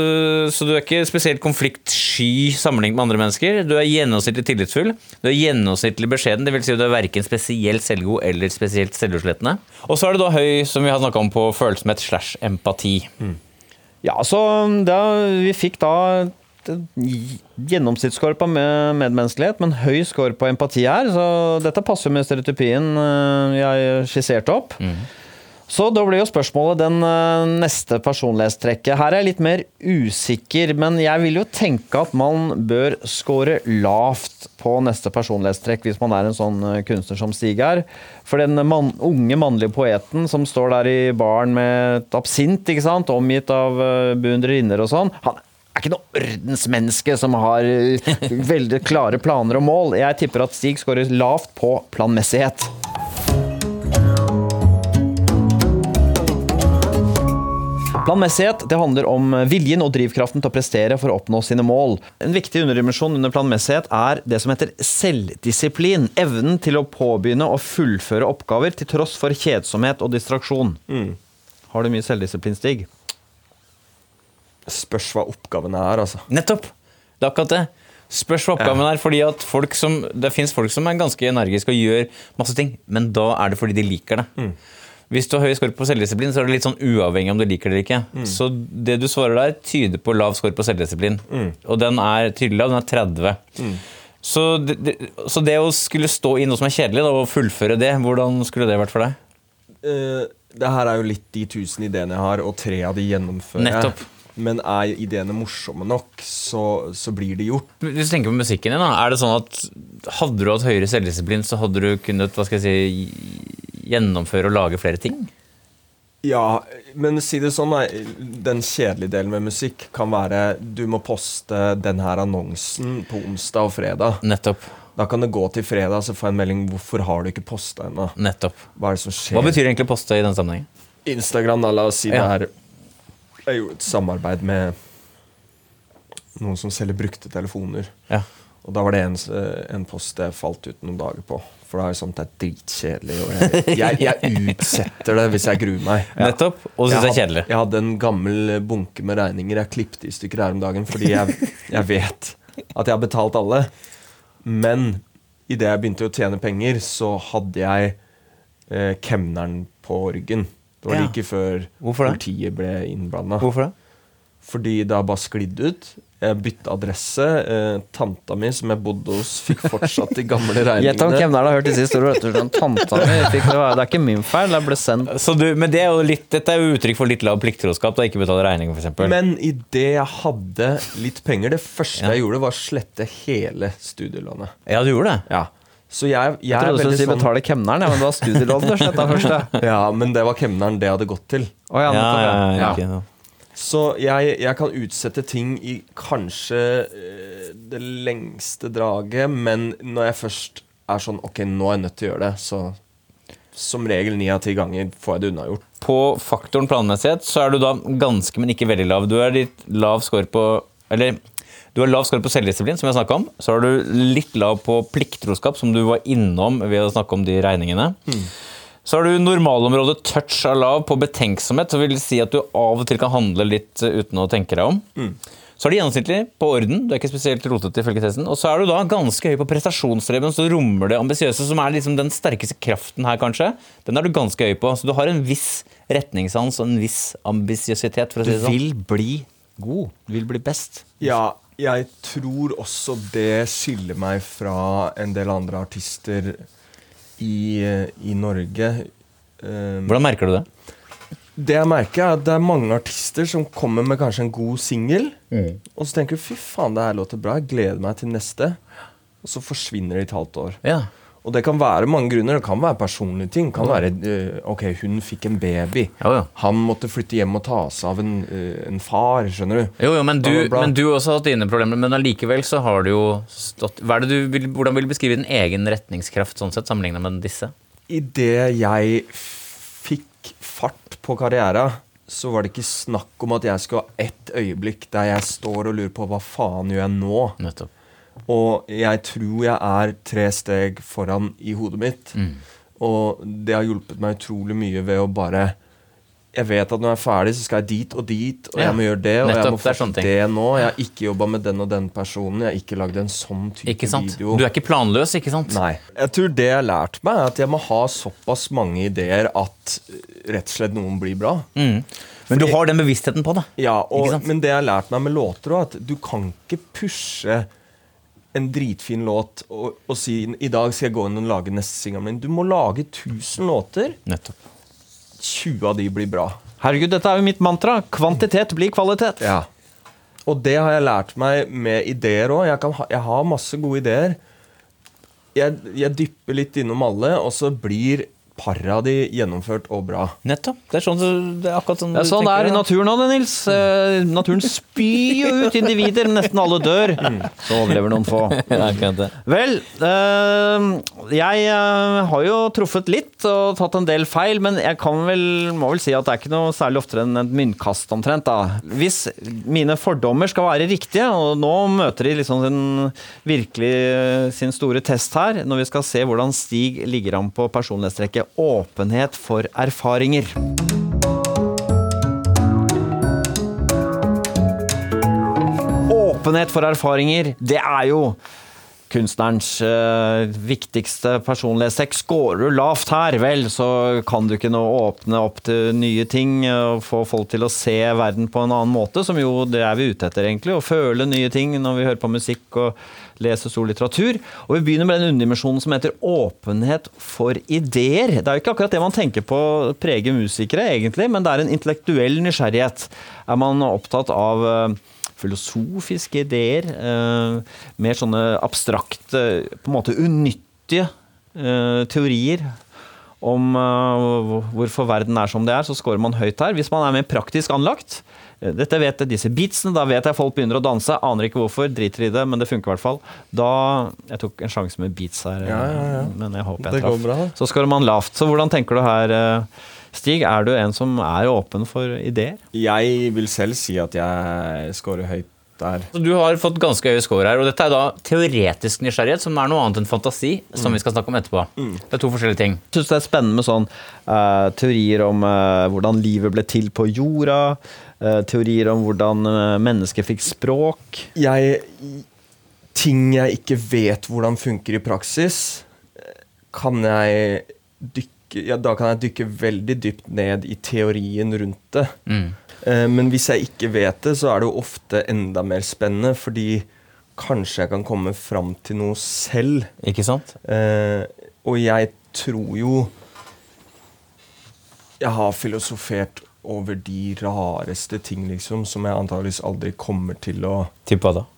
Speaker 3: så du er ikke spesielt konfliktsky sammenlignet med andre mennesker. Du er gjennomsnittlig tillitsfull. Du er gjennomsnittlig beskjeden, dvs. Si at du er verken spesielt selvgod eller spesielt selvutslettende. Og så er du da høy, som vi har snakka om, på følsomhet slash empati.
Speaker 1: Ja, så da, vi fikk da gjennomsnittsscore på medmenneskelighet, men høy score på empati her, så dette passer med stereotypien eh, jeg skisserte opp. Så da blir jo spørsmålet den eh, neste personlighetstrekket. Her er jeg litt mer usikker, men jeg vil jo tenke at man bør score lavt på neste personlighetstrekk hvis man er en sånn eh, kunstner som Stig er. For den man, unge mannlige poeten som står der i baren med et absint, ikke sant, omgitt av beundrerinner og sånn, han er ikke noe ordensmenneske som har eh, veldig klare planer og mål. Jeg tipper at Stig skårer lavt på planmessighet. Planmessighet det handler om viljen og drivkraften til å prestere for å oppnå sine mål. En viktig underdimensjon under planmessighet er det som heter selvdisiplin. Evnen til å påbegynne og fullføre oppgaver til tross for kjedsomhet og distraksjon. Har du mye selvdisiplin, Stig?
Speaker 2: Spørs hva oppgavene er, altså.
Speaker 3: Nettopp! Det er akkurat det. Spørs hva oppgaven er, fordi at folk som, det fins folk som er ganske energiske og gjør masse ting, men da er det fordi de liker det. Hvis du har høy score på selvdisiplin, så er det litt sånn uavhengig om du liker det eller ikke. Så det du svarer der, tyder på lav score på selvdisiplin. Og den er tydelig lav, den er 30. Så, det, det, så det å skulle stå i noe som er kjedelig, da, og fullføre det, hvordan skulle det vært for deg?
Speaker 2: Uh, det her er jo litt de tusen ideene jeg har, og tre av de gjennomfører jeg. Men er ideene morsomme nok, så, så blir det gjort.
Speaker 3: Hvis du tenker på musikken din, da, er det sånn at hadde du hatt høyere selvdisiplin, så hadde du kunnet hva skal jeg si, gjennomføre og lage flere ting?
Speaker 2: Ja, men si det sånn. Den kjedelige delen med musikk kan være du må poste den her annonsen på onsdag og fredag.
Speaker 3: Nettopp.
Speaker 2: Da kan det gå til fredag, så får jeg en melding 'Hvorfor har du ikke posta ennå?'
Speaker 3: Nettopp.
Speaker 2: Hva det som skjer?
Speaker 3: Hva betyr egentlig poste i den sammenhengen?
Speaker 2: Instagram, da, la oss si
Speaker 3: Ja.
Speaker 2: det er Jeg gjorde et samarbeid med noen som selger brukte telefoner.
Speaker 3: Ja.
Speaker 2: Og da var det en, en post jeg falt ut noen dager på. For da er det at det er dritkjedelig. Jeg, jeg, jeg utsetter det hvis jeg gruer meg.
Speaker 3: Nettopp. Og synes det er kjedelig.
Speaker 2: Jeg hadde en gammel bunke med regninger jeg klippet i stykker her om dagen fordi jeg, jeg vet at jeg har betalt alle. Men idet jeg begynte å tjene penger, så hadde jeg eh, kemneren på ryggen. Det var
Speaker 3: Ja.
Speaker 2: like før
Speaker 3: Hvorfor det?
Speaker 2: politiet ble innblanda.
Speaker 3: Hvorfor det?
Speaker 2: Fordi det har bare sklidd ut. Jeg bytta adresse. Eh, tanta mi, som jeg bodde hos, fikk fortsatt de gamle
Speaker 1: Gjett om
Speaker 2: regningene.
Speaker 1: hvem det er har hørt disse historiene. vet du. Sånn, Tanta mi fikk det. Det er ikke min feil, det ble sendt.
Speaker 3: Så du, men det er jo litt, dette er jo uttrykk for litt lav plikttroskap. Da ikke betale regninger, f.eks.
Speaker 2: Men idet jeg hadde litt penger Det første
Speaker 3: Ja.
Speaker 2: jeg gjorde, var å slette hele studielånet.
Speaker 3: Ja, du gjorde det?
Speaker 2: Ja. Så jeg, jeg,
Speaker 1: Jeg trodde du skulle si
Speaker 2: sånn
Speaker 1: betale kemneren, ja, men det var studielån du sletta først. Ja.
Speaker 2: Ja, men det var kemneren det hadde gått til.
Speaker 1: Oh, ja,
Speaker 3: Ja,
Speaker 1: nettopp,
Speaker 3: ja,
Speaker 1: ja.
Speaker 3: ja,
Speaker 2: Ja. Så jeg, jeg kan utsette ting i kanskje eh, det lengste draget, men når jeg først er sånn Ok, nå er jeg nødt til å gjøre det, så som regel ni av ti ganger får jeg det unnagjort.
Speaker 3: På faktoren planmessighet så er du da ganske, men ikke veldig lav. Du er litt lav score på Eller du har lav score på selvdisiplin, som jeg snakka om. Så har du litt lav på plikttroskap, som du var innom ved å snakke om de regningene. Så har du normalområdet touch av lav på betenksomhet, som vil si at du av og til kan handle litt eh, uten å tenke deg om. Så er det gjennomsnittlig på orden, du er ikke spesielt rotete ifølge testen. Og så er du da ganske høy på prestasjonsdreven, så rommer det ambisiøse, som er liksom den sterkeste kraften her, kanskje. Den er du ganske høy på. Så du har en viss retningssans og en viss ambisiøsitet, for å
Speaker 1: Du
Speaker 3: si det sånn.
Speaker 1: vil bli god. Du vil bli best.
Speaker 2: Ja, jeg tror også det skiller meg fra en del andre artister i, i Norge. Um,
Speaker 3: Hvordan merker du det?
Speaker 2: Det jeg merker, er at det er mange artister som kommer med kanskje en god singel, og så tenker du 'fy faen, det her låter bra, jeg gleder meg til neste', og så forsvinner det i et halvt år.
Speaker 3: Ja.
Speaker 2: Og det kan være mange grunner. Det kan være personlige ting. Det kan være eh, Ok, hun fikk en baby.
Speaker 3: Jo, ja.
Speaker 2: Han måtte flytte hjem og ta seg av en, eh, en far, skjønner du.
Speaker 3: Jo, jo, men du, men du har også hatt dine problemer, men allikevel så har du jo stått hva er det du vil, Hvordan vil du beskrive din egen retningskraft sånn sett, sammenlignet med disse?
Speaker 2: Idet jeg fikk fart på karriera, så var det ikke snakk om at jeg skulle ha ett øyeblikk der jeg står og lurer på hva faen gjør jeg nå?
Speaker 3: Nettopp.
Speaker 2: Og jeg tror jeg er tre steg foran i hodet mitt.
Speaker 3: Mm.
Speaker 2: Og det har hjulpet meg utrolig mye ved å bare Jeg vet at når jeg er ferdig, så skal jeg dit og dit, og
Speaker 3: Ja,
Speaker 2: jeg må gjøre det, og
Speaker 3: nettopp,
Speaker 2: jeg må få
Speaker 3: ting.
Speaker 2: det nå. Jeg har ikke jobba med den og den personen. Jeg har ikke lagd en sånn type video.
Speaker 3: Du er ikke planløs, ikke sant?
Speaker 2: Nei. Jeg tror det jeg har lært meg, er at jeg må ha såpass mange ideer at eh, rett og slett noen blir bra.
Speaker 3: Mm. Men du har den bevisstheten på det.
Speaker 2: Ja, og, Men det jeg har lært meg med låter òg, at du kan ikke pushe en dritfin låt og, og si i dag skal jeg gå inn og lage neste singelen min. Du må lage 1000 låter.
Speaker 3: Nettopp.
Speaker 2: 20 av de blir bra.
Speaker 1: Herregud, dette er jo mitt mantra. Kvantitet blir kvalitet.
Speaker 2: Ja. Og det har jeg lært meg med ideer òg. Jeg, ha- jeg har masse gode ideer. Jeg, jeg dypper litt innom alle, og så blir par av de gjennomført og bra.
Speaker 3: Nettopp. Det er, sånn, det er akkurat sånn
Speaker 1: Det er sånn det er i naturen òg, Nils. Eh, naturen spyr jo ut individer, nesten alle dør. Så overlever noen få.
Speaker 3: Ja.
Speaker 1: Vel, eh, jeg eh, har jo truffet litt og tatt en del feil, men jeg kan vel, må vel si at det er ikke noe særlig oftere enn et myntkast omtrent. da. Hvis mine fordommer skal være riktige, og nå møter de liksom sin, virkelig sin store test her, når vi skal se hvordan Stig ligger an på personlighetstrekket åpenhet for erfaringer. Åpenhet for erfaringer, det er jo kunstnerens eh, viktigste personlighetstrekk. Skårer du lavt her, vel, så kan du ikke nå åpne opp til nye ting og få folk til å se verden på en annen måte, som jo det er vi ute etter, egentlig. Å føle nye ting når vi hører på musikk og leser stor litteratur. Og vi begynner med den underdimensjonen som heter åpenhet for ideer. Det er jo ikke akkurat det man tenker på preger musikere, egentlig, men det er en intellektuell nysgjerrighet. Er man opptatt av eh, filosofiske ideer, eh, mer sånne abstrakte, på en måte unyttige eh, teorier om eh, hvorfor verden er som det er, så scorer man høyt her. Hvis man er mer praktisk anlagt dette vet jeg, disse beatsene, Da vet jeg folk begynner å danse. Aner ikke hvorfor, driter i det, men det funker i hvert fall. Da Jeg tok en sjanse med beats her,
Speaker 2: Ja, ja, ja.
Speaker 1: men jeg håper jeg traff. Så scorer man lavt. Så hvordan tenker du her, eh, Stig? Er du en som er åpen for ideer?
Speaker 2: Jeg vil selv si at jeg scorer høyt der.
Speaker 3: Så Du har fått ganske høye score her, og dette er da teoretisk nysgjerrighet, som er noe annet enn fantasi, som vi skal snakke om etterpå. Det er to forskjellige ting.
Speaker 1: Jeg syns det er spennende med sånn uh, teorier om uh, hvordan livet ble til på jorda. Uh, teorier om hvordan mennesket mennesker fikk språk.
Speaker 2: Jeg Ting jeg ikke vet hvordan funker i praksis, kan jeg dykke ja, Da kan jeg dykke veldig dypt ned i teorien rundt det.
Speaker 3: Mm.
Speaker 2: Eh, Men hvis jeg ikke vet det, så er det jo ofte enda mer spennende, fordi kanskje jeg kan komme fram til noe selv.
Speaker 3: Ikke sant?
Speaker 2: Eh, og jeg tror jo Jeg har filosofert over de rareste ting, liksom, som jeg antageligvis aldri kommer til å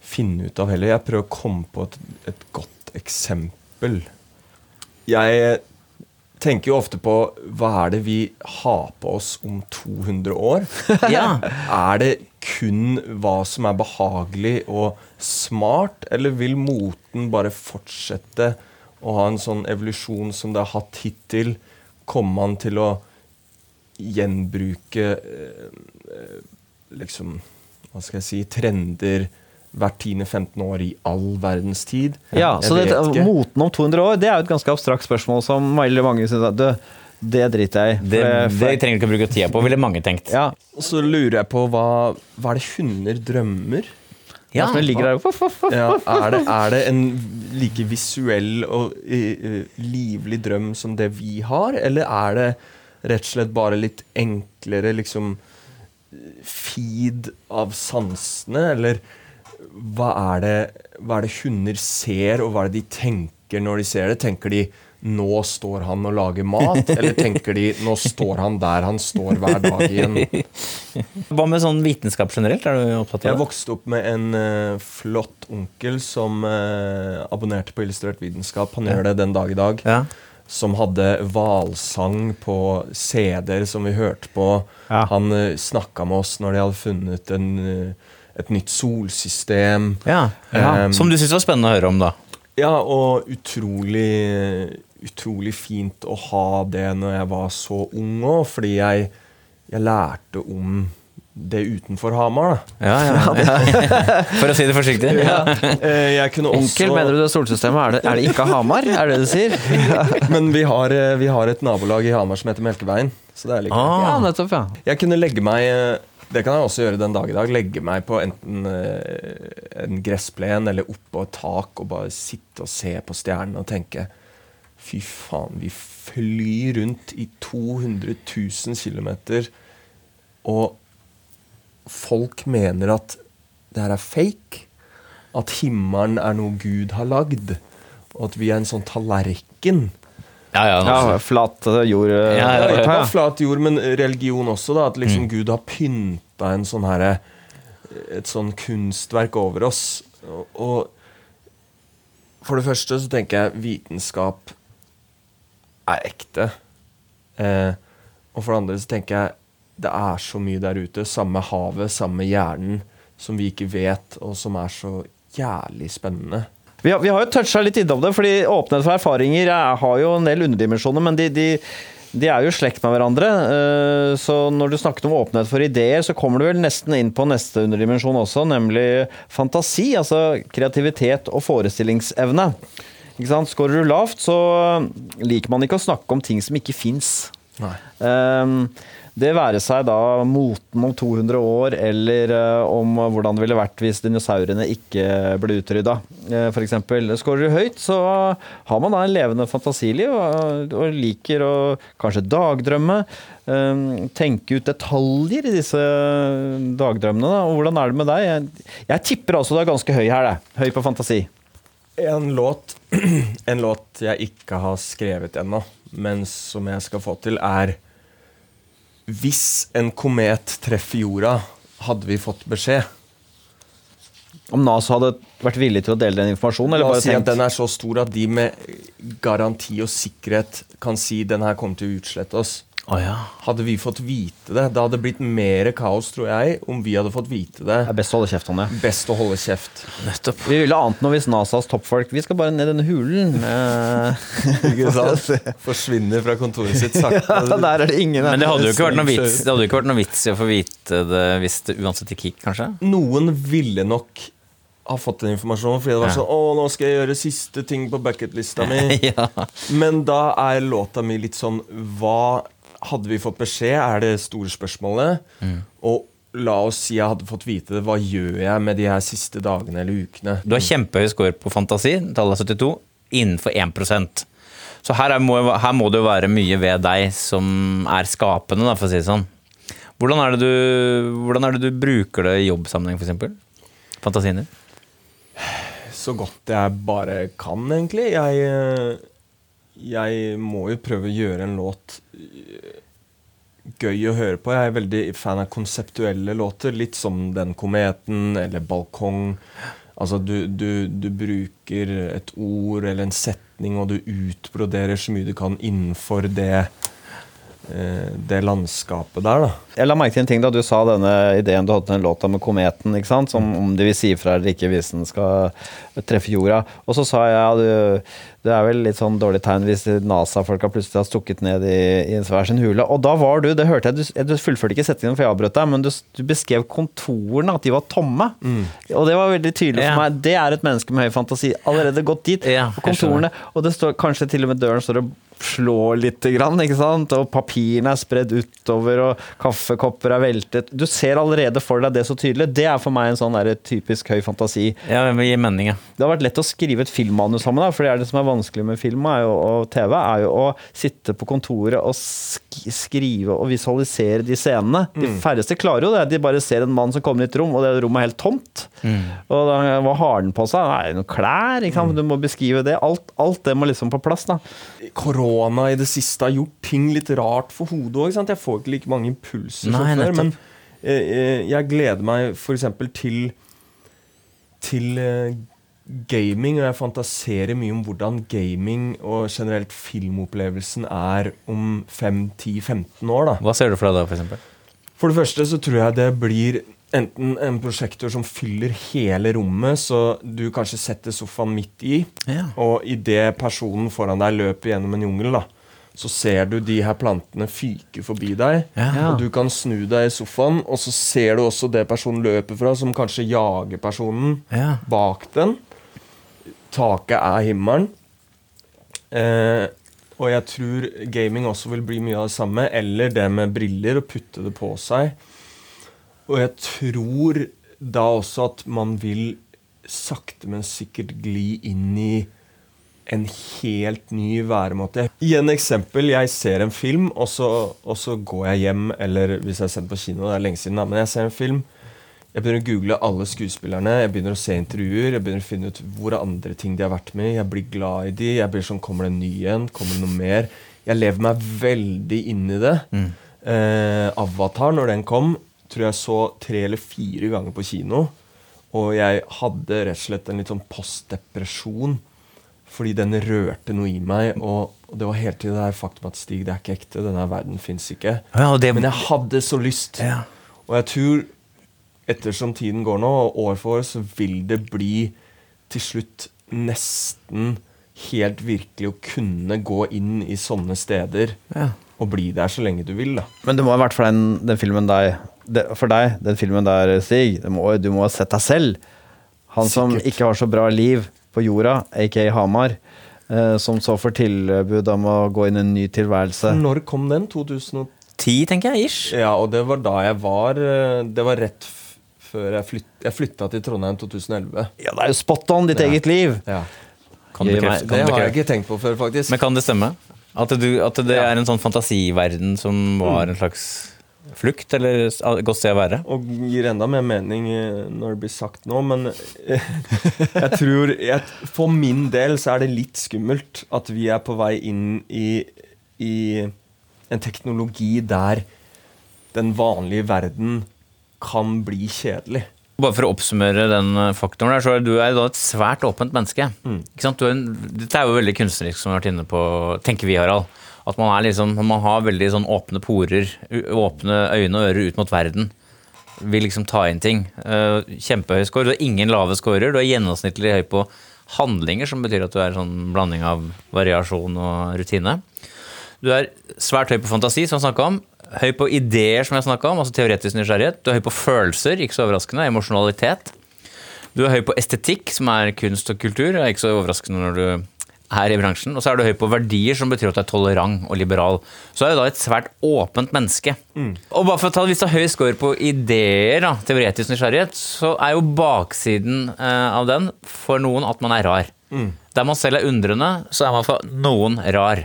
Speaker 2: finne ut av heller. Jeg prøver å komme på et, et godt eksempel. Jeg tenker jo ofte på hva er det vi har på oss om 200 år?
Speaker 3: Ja.
Speaker 2: Er det kun hva som er behagelig og smart, eller vil moten bare fortsette å ha en sånn evolusjon som det har hatt hittil? Kommer man til å gjenbruke eh, eh, liksom Hva skal jeg si trender hvert 10.-15 år i all verdens tid?
Speaker 1: Ja,
Speaker 2: Jeg
Speaker 1: så det. Moten om 200 år det er jo et ganske abstrakt spørsmål som veldig mange syns at «Du, det driter jeg i.
Speaker 3: Det, det trenger du ikke å bruke tida på, ville mange tenkt.
Speaker 1: ja,
Speaker 2: Og så lurer jeg på hva, hva er det hunder drømmer?
Speaker 1: ja. som ligger der.
Speaker 2: Ja, er, det, er det en like visuell og eh, livlig drøm som det vi har, eller er det rett og slett bare litt enklere liksom feed av sansene, eller hva er det, hva er det hunder ser, og hva er det de tenker når de ser det? Tenker de 'nå står han og lager mat', eller tenker de 'nå står han der han står hver dag igjen'?
Speaker 3: Hva med sånn vitenskap generelt? Er du opptatt av det?
Speaker 2: Jeg vokste opp med en uh, flott onkel som uh, abonnerte på Illustrert vitenskap. Han gjør det den dag i dag.
Speaker 3: Ja.
Speaker 2: Som hadde hvalsang på CD-er som vi hørte på.
Speaker 1: Ja.
Speaker 2: Han uh, snakka med oss når de hadde funnet en, eh, et nytt solsystem.
Speaker 3: Ja.
Speaker 2: Ja.
Speaker 3: Som du syns var spennende å høre om, da.
Speaker 2: Ja, og utrolig Utrolig fint å ha det når jeg var så ung òg, fordi jeg, jeg lærte om det utenfor Hamar. da.
Speaker 3: Ja, ja, ja. For å si det forsiktig.
Speaker 2: Eh, jeg kunne også
Speaker 1: Onkel, mener du det solsystemet? Er det, er det ikke Hamar? Er det det du sier?
Speaker 2: Men vi har, eh, vi har et nabolag i Hamar som heter Melkeveien. Så det er like
Speaker 3: Ah.
Speaker 1: Ja, nettopp, ja.
Speaker 2: Jeg kunne legge meg eh, Det kan jeg også gjøre den dag i dag. Legge meg på enten en gressplen eller oppå et tak og bare sitte og se på stjernene og tenke Fy faen, vi flyr rundt i 200 000 km, og folk mener at det her er fake. At himmelen er noe Gud har lagd. Og at vi er en sånn tallerken.
Speaker 3: Ja, ja,
Speaker 1: ja flat eh, jord eh,
Speaker 3: Ja,
Speaker 2: Ja,
Speaker 3: ja,
Speaker 2: ikke
Speaker 1: ja.
Speaker 2: bare flat jord, men religion også. da At liksom Gud har pynta en sånn herre Et sånn kunstverk over oss. Og, og for det første så tenker jeg vitenskap er ekte. Eh, og for det andre så tenker jeg det er så mye der ute, samme havet, samme hjernen, som vi ikke vet, og som er så jævlig spennende.
Speaker 1: Vi har, vi har jo toucha litt innom det, fordi åpenhet for erfaringer er, har jo en del underdimensjoner, men de, de, de er jo i slekt med hverandre. Eh, Så når du snakket om åpenhet for ideer, så kommer du vel nesten inn på neste underdimensjon også, nemlig fantasi. Altså kreativitet og forestillingsevne. Ikke sant? Skårer du lavt, så liker man ikke å snakke om ting som ikke fins. Um, det være seg da moten om 200 år, eller eh, om hvordan det ville vært hvis dinosaurene ikke ble utrydda, uh, f.eks. Skårer du høyt, så har man da en levende fantasiliv og, liker å kanskje dagdrømme. um, tenke ut detaljer i disse dagdrømmene. Da. Og hvordan er det med deg? Jeg, jeg tipper altså du er ganske høy her, det. Høy på fantasi.
Speaker 2: En låt, en låt jeg ikke har skrevet ennå, men som jeg skal få til, er Hvis en komet treffer jorda, hadde vi fått beskjed.
Speaker 1: Om NASA hadde vært villig til å dele den informasjonen? Eller
Speaker 2: La oss si at den er så stor at de med garanti og sikkerhet kan si den her kommer til å utslette oss.
Speaker 3: Å ja.
Speaker 2: Hadde vi fått vite det, det hadde blitt mer kaos, tror jeg, om vi hadde fått vite det.
Speaker 1: Det er best å holde kjeft om det.
Speaker 2: Best å holde kjeft.
Speaker 3: Nettopp.
Speaker 1: Vi ville ant noe hvis NASAs toppfolk Vi skal bare ned denne hulen. Eh,
Speaker 2: Ikke sant? Forsvinner fra kontoret sitt sakte.
Speaker 1: der er det ingen
Speaker 3: Men det hadde jo ikke vært noe vits, det hadde jo ikke vært noe vits i å få vite det hvis det uansett ikke gikk, kanskje?
Speaker 2: Noen ville nok ha fått den informasjonen, fordi det var sånn Å, nå skal jeg gjøre siste ting på bucketlista mi.
Speaker 3: ja.
Speaker 2: Men da er låta mi litt sånn Hva hadde vi fått beskjed, er det store spørsmålet.
Speaker 3: Mm.
Speaker 2: Og la oss si jeg hadde fått vite det. Hva gjør jeg med de her siste dagene eller ukene?
Speaker 3: Du har kjempehøy score på fantasi, tallet er 72, innenfor 1% Så her, er, må, her må det jo være mye ved deg som er skapende, da, for å si det sånn. Hvordan er det du, hvordan er det du bruker det i jobbsammenheng, f.eks.? Fantasien din?
Speaker 2: Så godt jeg bare kan, egentlig. Jeg, eh, jeg må jo prøve å gjøre en låt eh, gøy å høre på. Jeg er veldig fan av konseptuelle låter, litt som Den kometen eller Balkong. Altså, du, du, du bruker et ord eller en setning, og du utbroderer så mye du kan innenfor det det landskapet der, da.
Speaker 1: Jeg la merke til en ting da du sa denne ideen du hadde til den låta med kometen. ikke sant? Som om de vil si ifra eller ikke hvis den skal treffe jorda. Og så sa jeg at det er vel litt sånn dårlig tegn hvis NASA-folka plutselig har stukket ned i, i hver sin hule. Og da var du, det hørte jeg, du, du fullførte ikke setningen for jeg avbrøt deg, men du, du beskrev kontorene, at de var tomme. Og det var veldig tydelig for meg. Det er et menneske med høy fantasi. Allerede gått dit.
Speaker 3: Ja,
Speaker 1: og kontorene, og det står kanskje til og med døren står og slår litt, ikke sant? og papirene er spredd utover, og kaffekopper er veltet. Du ser allerede for deg det så tydelig. Det er for meg en sånn der typisk høy fantasi.
Speaker 3: Ja, det gir mening, ja.
Speaker 1: Det har vært lett å skrive et filmmanus sammen, da, for det er det som er vanskelig med film og TV, er jo å sitte på kontoret og sk skrive og visualisere de scenene. De færreste klarer jo det. De bare ser en mann som kommer i et rom, og det rommet er helt tomt. Og da, hva har den på seg? Nei, noen klær? Sant? Du må beskrive det. Alt, alt det må liksom på plass. da.
Speaker 2: korona i det siste har gjort ting litt rart for hodet òg. Jeg får ikke like mange impulser
Speaker 3: Nei,
Speaker 2: som før. Men eh, eh, jeg gleder meg f.eks. til til eh, gaming, og jeg fantaserer mye om hvordan gaming og generelt filmopplevelsen er om 5-10-15 år. da.
Speaker 3: Hva ser du for deg da, f.eks.?
Speaker 2: For det første så tror jeg det blir enten en prosjektor som fyller hele rommet, så du kanskje setter sofaen midt i,
Speaker 3: Ja.
Speaker 2: og idet personen foran deg løper gjennom en jungel, da, så ser du de her plantene fyke forbi deg.
Speaker 3: Ja.
Speaker 2: Og du kan snu deg i sofaen, og så ser du også det personen løper fra, som kanskje jager personen
Speaker 3: Ja.
Speaker 2: bak den. Taket er himmelen. Eh, og jeg tror gaming også vil bli mye av det samme. Eller det med briller, og putte det på seg. Og jeg tror da også at man vil sakte, men sikkert gli inn i en helt ny væremåte. I en eksempel. Jeg ser en film, og så, og så går jeg hjem, eller hvis jeg har sett på kino, det er lenge siden, da, men jeg ser en film. Jeg begynner å google alle skuespillerne, jeg begynner å se intervjuer, jeg begynner å finne ut hvor er andre ting de har vært med. Jeg blir glad i de, jeg blir sånn Kommer det en ny en? Kommer det noe mer? Jeg lever meg veldig inn i det. Eh, Avatar, når den kom, tror jeg så tre eller fire ganger på kino. Og jeg hadde rett og slett en litt sånn postdepresjon. Fordi den rørte noe i meg. Og, og det var hele tiden det her faktum at Stig, det er ikke ekte. Denne verden fins ikke.
Speaker 3: Ja, det,
Speaker 2: Men jeg hadde så lyst.
Speaker 3: Ja.
Speaker 2: Og jeg tror ettersom tiden går nå, og år for år, så vil det bli til slutt nesten helt virkelig å kunne gå inn i sånne steder
Speaker 3: Ja.
Speaker 2: og bli der så lenge du vil. da.
Speaker 1: Men det må ha vært for den, den filmen deg, det, For deg, den filmen der, Stig. Det må, du må ha sett deg selv. Han som ikke har så bra liv på jorda, aka Hamar. Eh, som så får tilbud om å gå inn i en ny tilværelse.
Speaker 2: Når kom den? 2010?
Speaker 3: Ti, tenker jeg, ish.
Speaker 2: Ja, og det var da jeg var eh, Det var rett f før jeg, flyt, jeg flytta til Trondheim 2011.
Speaker 1: Ja, det er jo spot on ditt
Speaker 2: Ja.
Speaker 1: eget liv!
Speaker 2: Ja.
Speaker 3: Kan du
Speaker 1: meg-
Speaker 3: bekrefte?
Speaker 2: Det har jeg ikke tenkt på før, faktisk.
Speaker 3: Men kan det stemme? At, du, at det
Speaker 2: Ja.
Speaker 3: er en sånn fantasiverden som var en slags flukt, eller godt sted å være?
Speaker 2: Og gir enda mer mening eh, når det blir sagt nå, men eh, jeg tror jeg, For min del så er det litt skummelt at vi er på vei inn i, i en teknologi der den vanlige verden kan bli kjedelig.
Speaker 3: Bare for å oppsummere den eh, faktoren der, så er du er da et svært åpent menneske. Ikke sant? Du er en, dette er jo veldig kunstnerisk, som vi har vært inne på, tenker vi, Harald. At man, er liksom, man har veldig sånn åpne porer, åpne øyne og ører ut mot verden. Vil liksom ta inn ting. Eh, Kjempehøy score. Du har ingen lave scorer. Du er gjennomsnittlig høy på handlinger, som betyr at du er en sånn blanding av variasjon og rutine. Du er svært høy på fantasi, som jeg snakka om. Høy på ideer, som jeg snakka om, altså teoretisk nysgjerrighet. Du er høy på følelser, ikke så overraskende. Emosjonalitet. Du er høy på estetikk, som er kunst og kultur. Det er ikke så overraskende når du er i bransjen. Og så er du høy på verdier, som betyr at du er tolerant og liberal. Så er du da et svært åpent menneske. Og bare for å ta Hvis du har høy score på ideer, da, teoretisk nysgjerrighet, så er jo baksiden eh, av den for noen at man er rar. Der man selv er undrende, så er man for noen rar.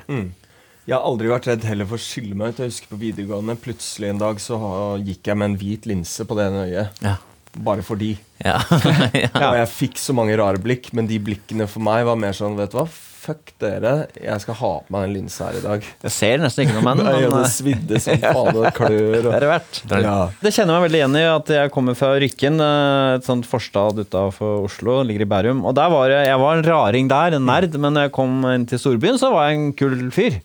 Speaker 2: Jeg har aldri vært redd heller for å skille meg ut. Jeg husker på videregående Plutselig en dag så gikk jeg med en hvit linse på det ene øyet.
Speaker 3: Ja.
Speaker 2: Bare fordi.
Speaker 3: Ja. ja.
Speaker 2: Og jeg fikk så mange rare blikk, men de blikkene for meg var mer sånn Vet du hva, fuck dere. Jeg skal ha på meg den linsa her i dag.
Speaker 1: Jeg ser nesten ikke noe med den. Men,
Speaker 2: det
Speaker 1: eh,
Speaker 2: svidde som faen, og klør og...
Speaker 1: det er det verdt.
Speaker 3: Det er-
Speaker 2: ja.
Speaker 1: Det kjenner jeg meg veldig igjen i at jeg kommer fra Rykken, eh, et sånt forstad utafor Oslo, ligger i Bærum. Og der var jeg, jeg var en raring der, en nerd, men når jeg kom inn til storbyen, så var jeg en kul fyr.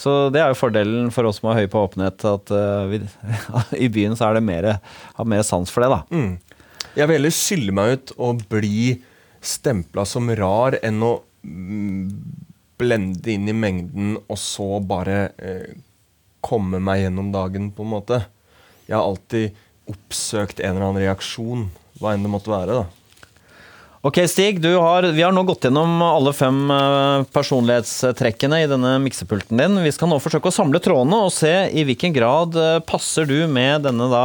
Speaker 1: Så det er jo fordelen for oss som er høy på åpenhet, at uh, vi, i byen så er det mer, har mer sans for det, da.
Speaker 2: Jeg vil heller skille meg ut og bli stempla som rar enn å mm, blende inn i mengden og så bare eh, komme meg gjennom dagen, på en måte. Jeg har alltid oppsøkt en eller annen reaksjon, hva enn det måtte være. da.
Speaker 1: Ok, Stig, du har, vi har nå gått gjennom alle fem eh, personlighetstrekkene i denne miksepulten din. Vi skal nå forsøke å samle trådene og se i hvilken grad eh, passer du med denne da,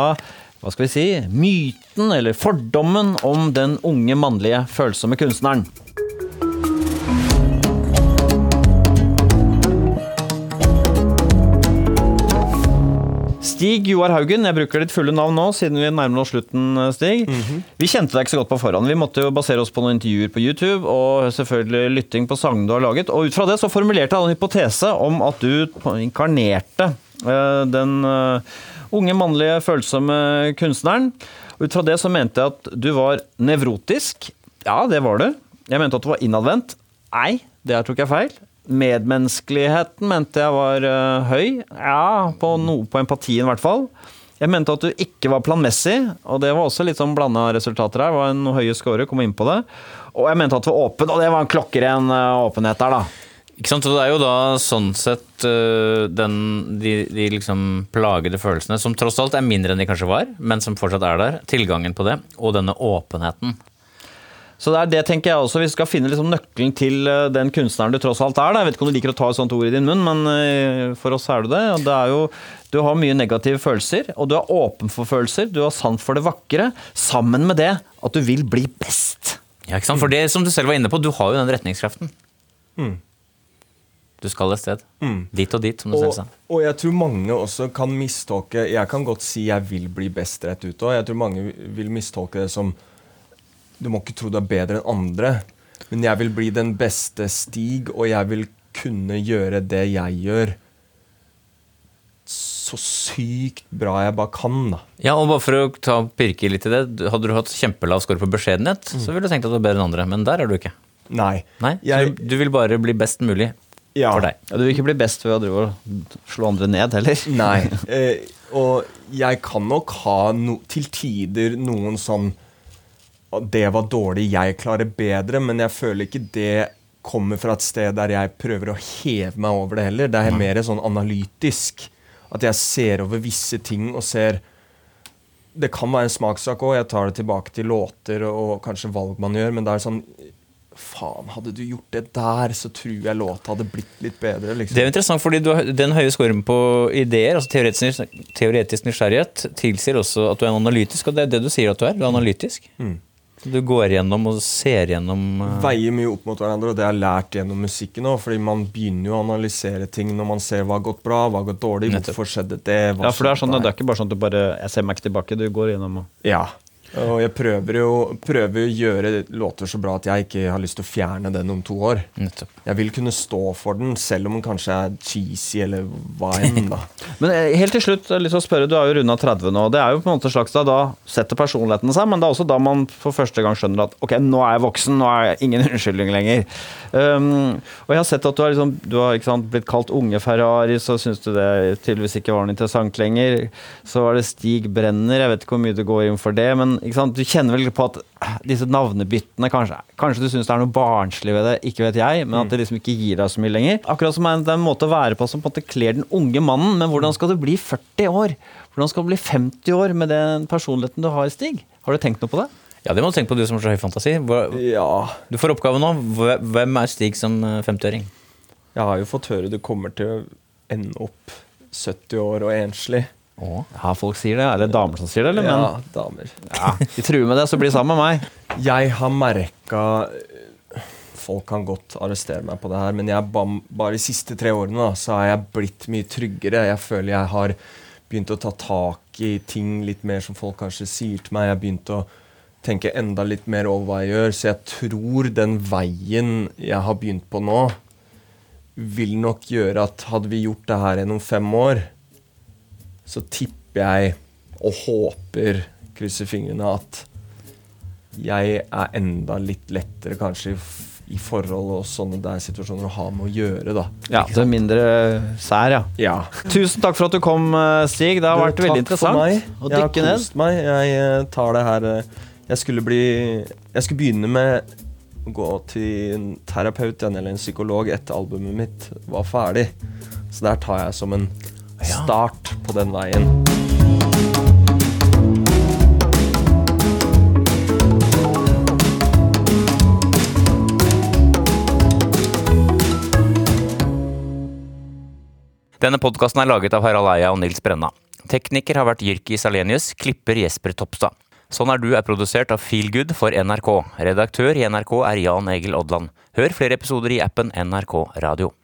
Speaker 1: hva skal vi si, myten eller fordommen om den unge mannlige følsomme kunstneren. Stig Joar Haugen, jeg bruker ditt fulle navn nå, siden vi nærmer oss slutten, Stig. Vi kjente deg ikke så godt på forhånd. Vi måtte jo basere oss på noen intervjuer på YouTube, og selvfølgelig lytting på sangene du har laget. Og ut fra det så formulerte jeg en hypotese om at du inkarnerte eh, den eh, unge, mannlige, følsomme kunstneren. Ut fra det så mente jeg at du var nevrotisk. Ja, det var du. Jeg mente at du var innadvendt. Nei, det tok jeg feil. Medmenneskeligheten mente jeg var uh, høy. Ja, på, no, på empatien i hvert fall. Jeg mente at du ikke var planmessig, og det var også litt sånn blanda resultater her. Det var en høye score, kom inn på det. Og jeg mente at du var åpen, og det var en klokkeren eh, åpenhet der, da.
Speaker 3: Ikke sant? Og det er jo da sånn sett øh, den, de, de liksom plagede følelsene, som tross alt er mindre enn de kanskje var, men som fortsatt er der, tilgangen på det, og denne åpenheten.
Speaker 1: Så det er det tenker jeg også. Vi skal finne liksom nøkkelen til eh, den kunstneren du tross alt er. Da. Jeg vet ikke om du liker å ta et sånt ord i din munn, men eh, for oss er du det. Og det er jo, du har mye negative følelser, og du er åpen for følelser. Du har sant for det vakre. Sammen med det at du vil bli best.
Speaker 3: Ja, ikke sant? For det som du selv var inne på, du har jo den retningskraften. Du skal et sted. Dit og dit, som du selv
Speaker 2: Og,
Speaker 3: sa.
Speaker 2: og jeg tror mange også kan mistolke Jeg kan godt si jeg vil bli best rett ut òg. Jeg tror mange vil mistolke det som Du må ikke tro du er bedre enn andre, men jeg vil bli den beste Stig, og jeg vil kunne gjøre det jeg gjør, så sykt bra jeg bare kan, da.
Speaker 3: Ja, og bare for å ta pirke litt i det. Hadde du hatt kjempelav score på beskjedenhet, så ville du tenkt at du var bedre enn andre, men der er du ikke.
Speaker 2: Nei.
Speaker 3: Nei,
Speaker 2: Jeg-
Speaker 3: du, du vil bare bli best mulig
Speaker 2: Ja.
Speaker 3: for deg.
Speaker 1: Ja, du vil ikke bli best ved å drive og slå andre ned heller.
Speaker 2: Nei. Eh, og jeg kan nok ha no, til tider noen sånn Det var dårlig, jeg klarer bedre, men jeg føler ikke det kommer fra et sted der jeg prøver å heve meg over det heller. Det er mer sånn analytisk. At jeg ser over visse ting og ser Det kan være en smakssak òg. Jeg tar det tilbake til låter og kanskje valg man gjør, men det er sånn Faen, hadde du gjort det der, så tror jeg låta hadde blitt litt bedre. liksom.
Speaker 3: Det er jo interessant, fordi du har, den høye scoren på ideer, altså teoretisk, teoretisk nysgjerrighet, tilsier også at du er analytisk, og det er det du sier at du er. Du er analytisk. Du går gjennom og ser gjennom uh,
Speaker 2: veier mye opp mot hverandre, og det har jeg lært gjennom musikken òg. Fordi man begynner jo å analysere ting når man ser hva har gått bra, hva har gått dårlig,
Speaker 3: Nettopp.
Speaker 2: hvorfor skjedde det hva
Speaker 1: Ja, for det er sånn, det er ikke bare sånn at du bare Jeg ser meg ikke tilbake, du går gjennom og
Speaker 2: Ja. Og jeg prøver jo prøver å gjøre låter så bra at jeg ikke har lyst til å fjerne den om to år.
Speaker 3: Nettopp.
Speaker 2: Jeg vil kunne stå for den, selv om den kanskje er cheesy eller hva enn. da.
Speaker 1: Men eh, helt til slutt, jeg har lyst til å spørre, du er jo runda 30 nå. Det er jo på en måte slags da, da setter personligheten seg, men det er også da man for første gang skjønner at ok, nå er jeg voksen, nå er jeg ingen unnskyldning lenger. Um, og jeg har sett at du har, liksom, du har sant, blitt kalt unge Ferrari, så syns du det tydeligvis ikke var noe interessant lenger. Så var det Stig Brenner, jeg vet ikke hvor mye du går inn for det, men du kjenner vel på at eh, disse navnebyttene kanskje, kanskje du syns det er noe barnslig ved det, ikke vet jeg, men at det liksom ikke gir deg så mye lenger. Akkurat som det er en måte å være på som på en måte kler den unge mannen, men hvordan skal du bli 40 år? Hvordan skal du bli 50 år med den personligheten du har, Stig? Har du tenkt noe på det?
Speaker 3: Ja, det må du tenke på, du som har så høy fantasi. Hva-
Speaker 2: Ja,
Speaker 3: Du får oppgave nå. Hvem er Stig som eh, 50-åring?
Speaker 2: jeg har jo fått høre du kommer til å ende opp 70 år og enslig.
Speaker 1: Ja, folk sier det. Er det damer som sier det, eller?
Speaker 2: Ja,
Speaker 1: Men
Speaker 2: damer.
Speaker 1: ja, de truer med det, så bli sammen med meg.
Speaker 2: Jeg har merka Folk kan godt arrestere meg på det her, men jeg, bare de siste tre årene da, så har jeg blitt mye tryggere. Jeg føler jeg har begynt å ta tak i ting litt mer som folk kanskje sier til meg. Jeg har begynt å tenke enda litt mer over hva jeg gjør, så jeg tror den veien jeg har begynt på nå, vil nok gjøre at hadde vi gjort det her gjennom fem år, så tipper jeg og håper, krysser fingrene, at jeg er enda litt lettere kanskje i, forhold og sånne der situasjoner å ha med å gjøre, da.
Speaker 1: Ja, er mindre sær, ja.
Speaker 2: Ja.
Speaker 1: Tusen takk for at du kom, eh, Stig. Det har vært veldig interessant å
Speaker 2: Jeg har kost meg. Jeg eh, tar det her eh, Jeg skulle bli Jeg skulle begynne med å gå til en terapeut eller en psykolog etter albumet mitt var ferdig. Så der tar jeg som en start på den veien.
Speaker 3: Denne podkasten er laget av Harald Eia og Nils Brenna. Tekniker har vært Jyrki Salenius, klipper Jesper Topstad. Sånn er du er produsert av Feelgood for NRK. Redaktør i NRK er Jan Egil Odland. Hør flere episoder i appen NRK Radio.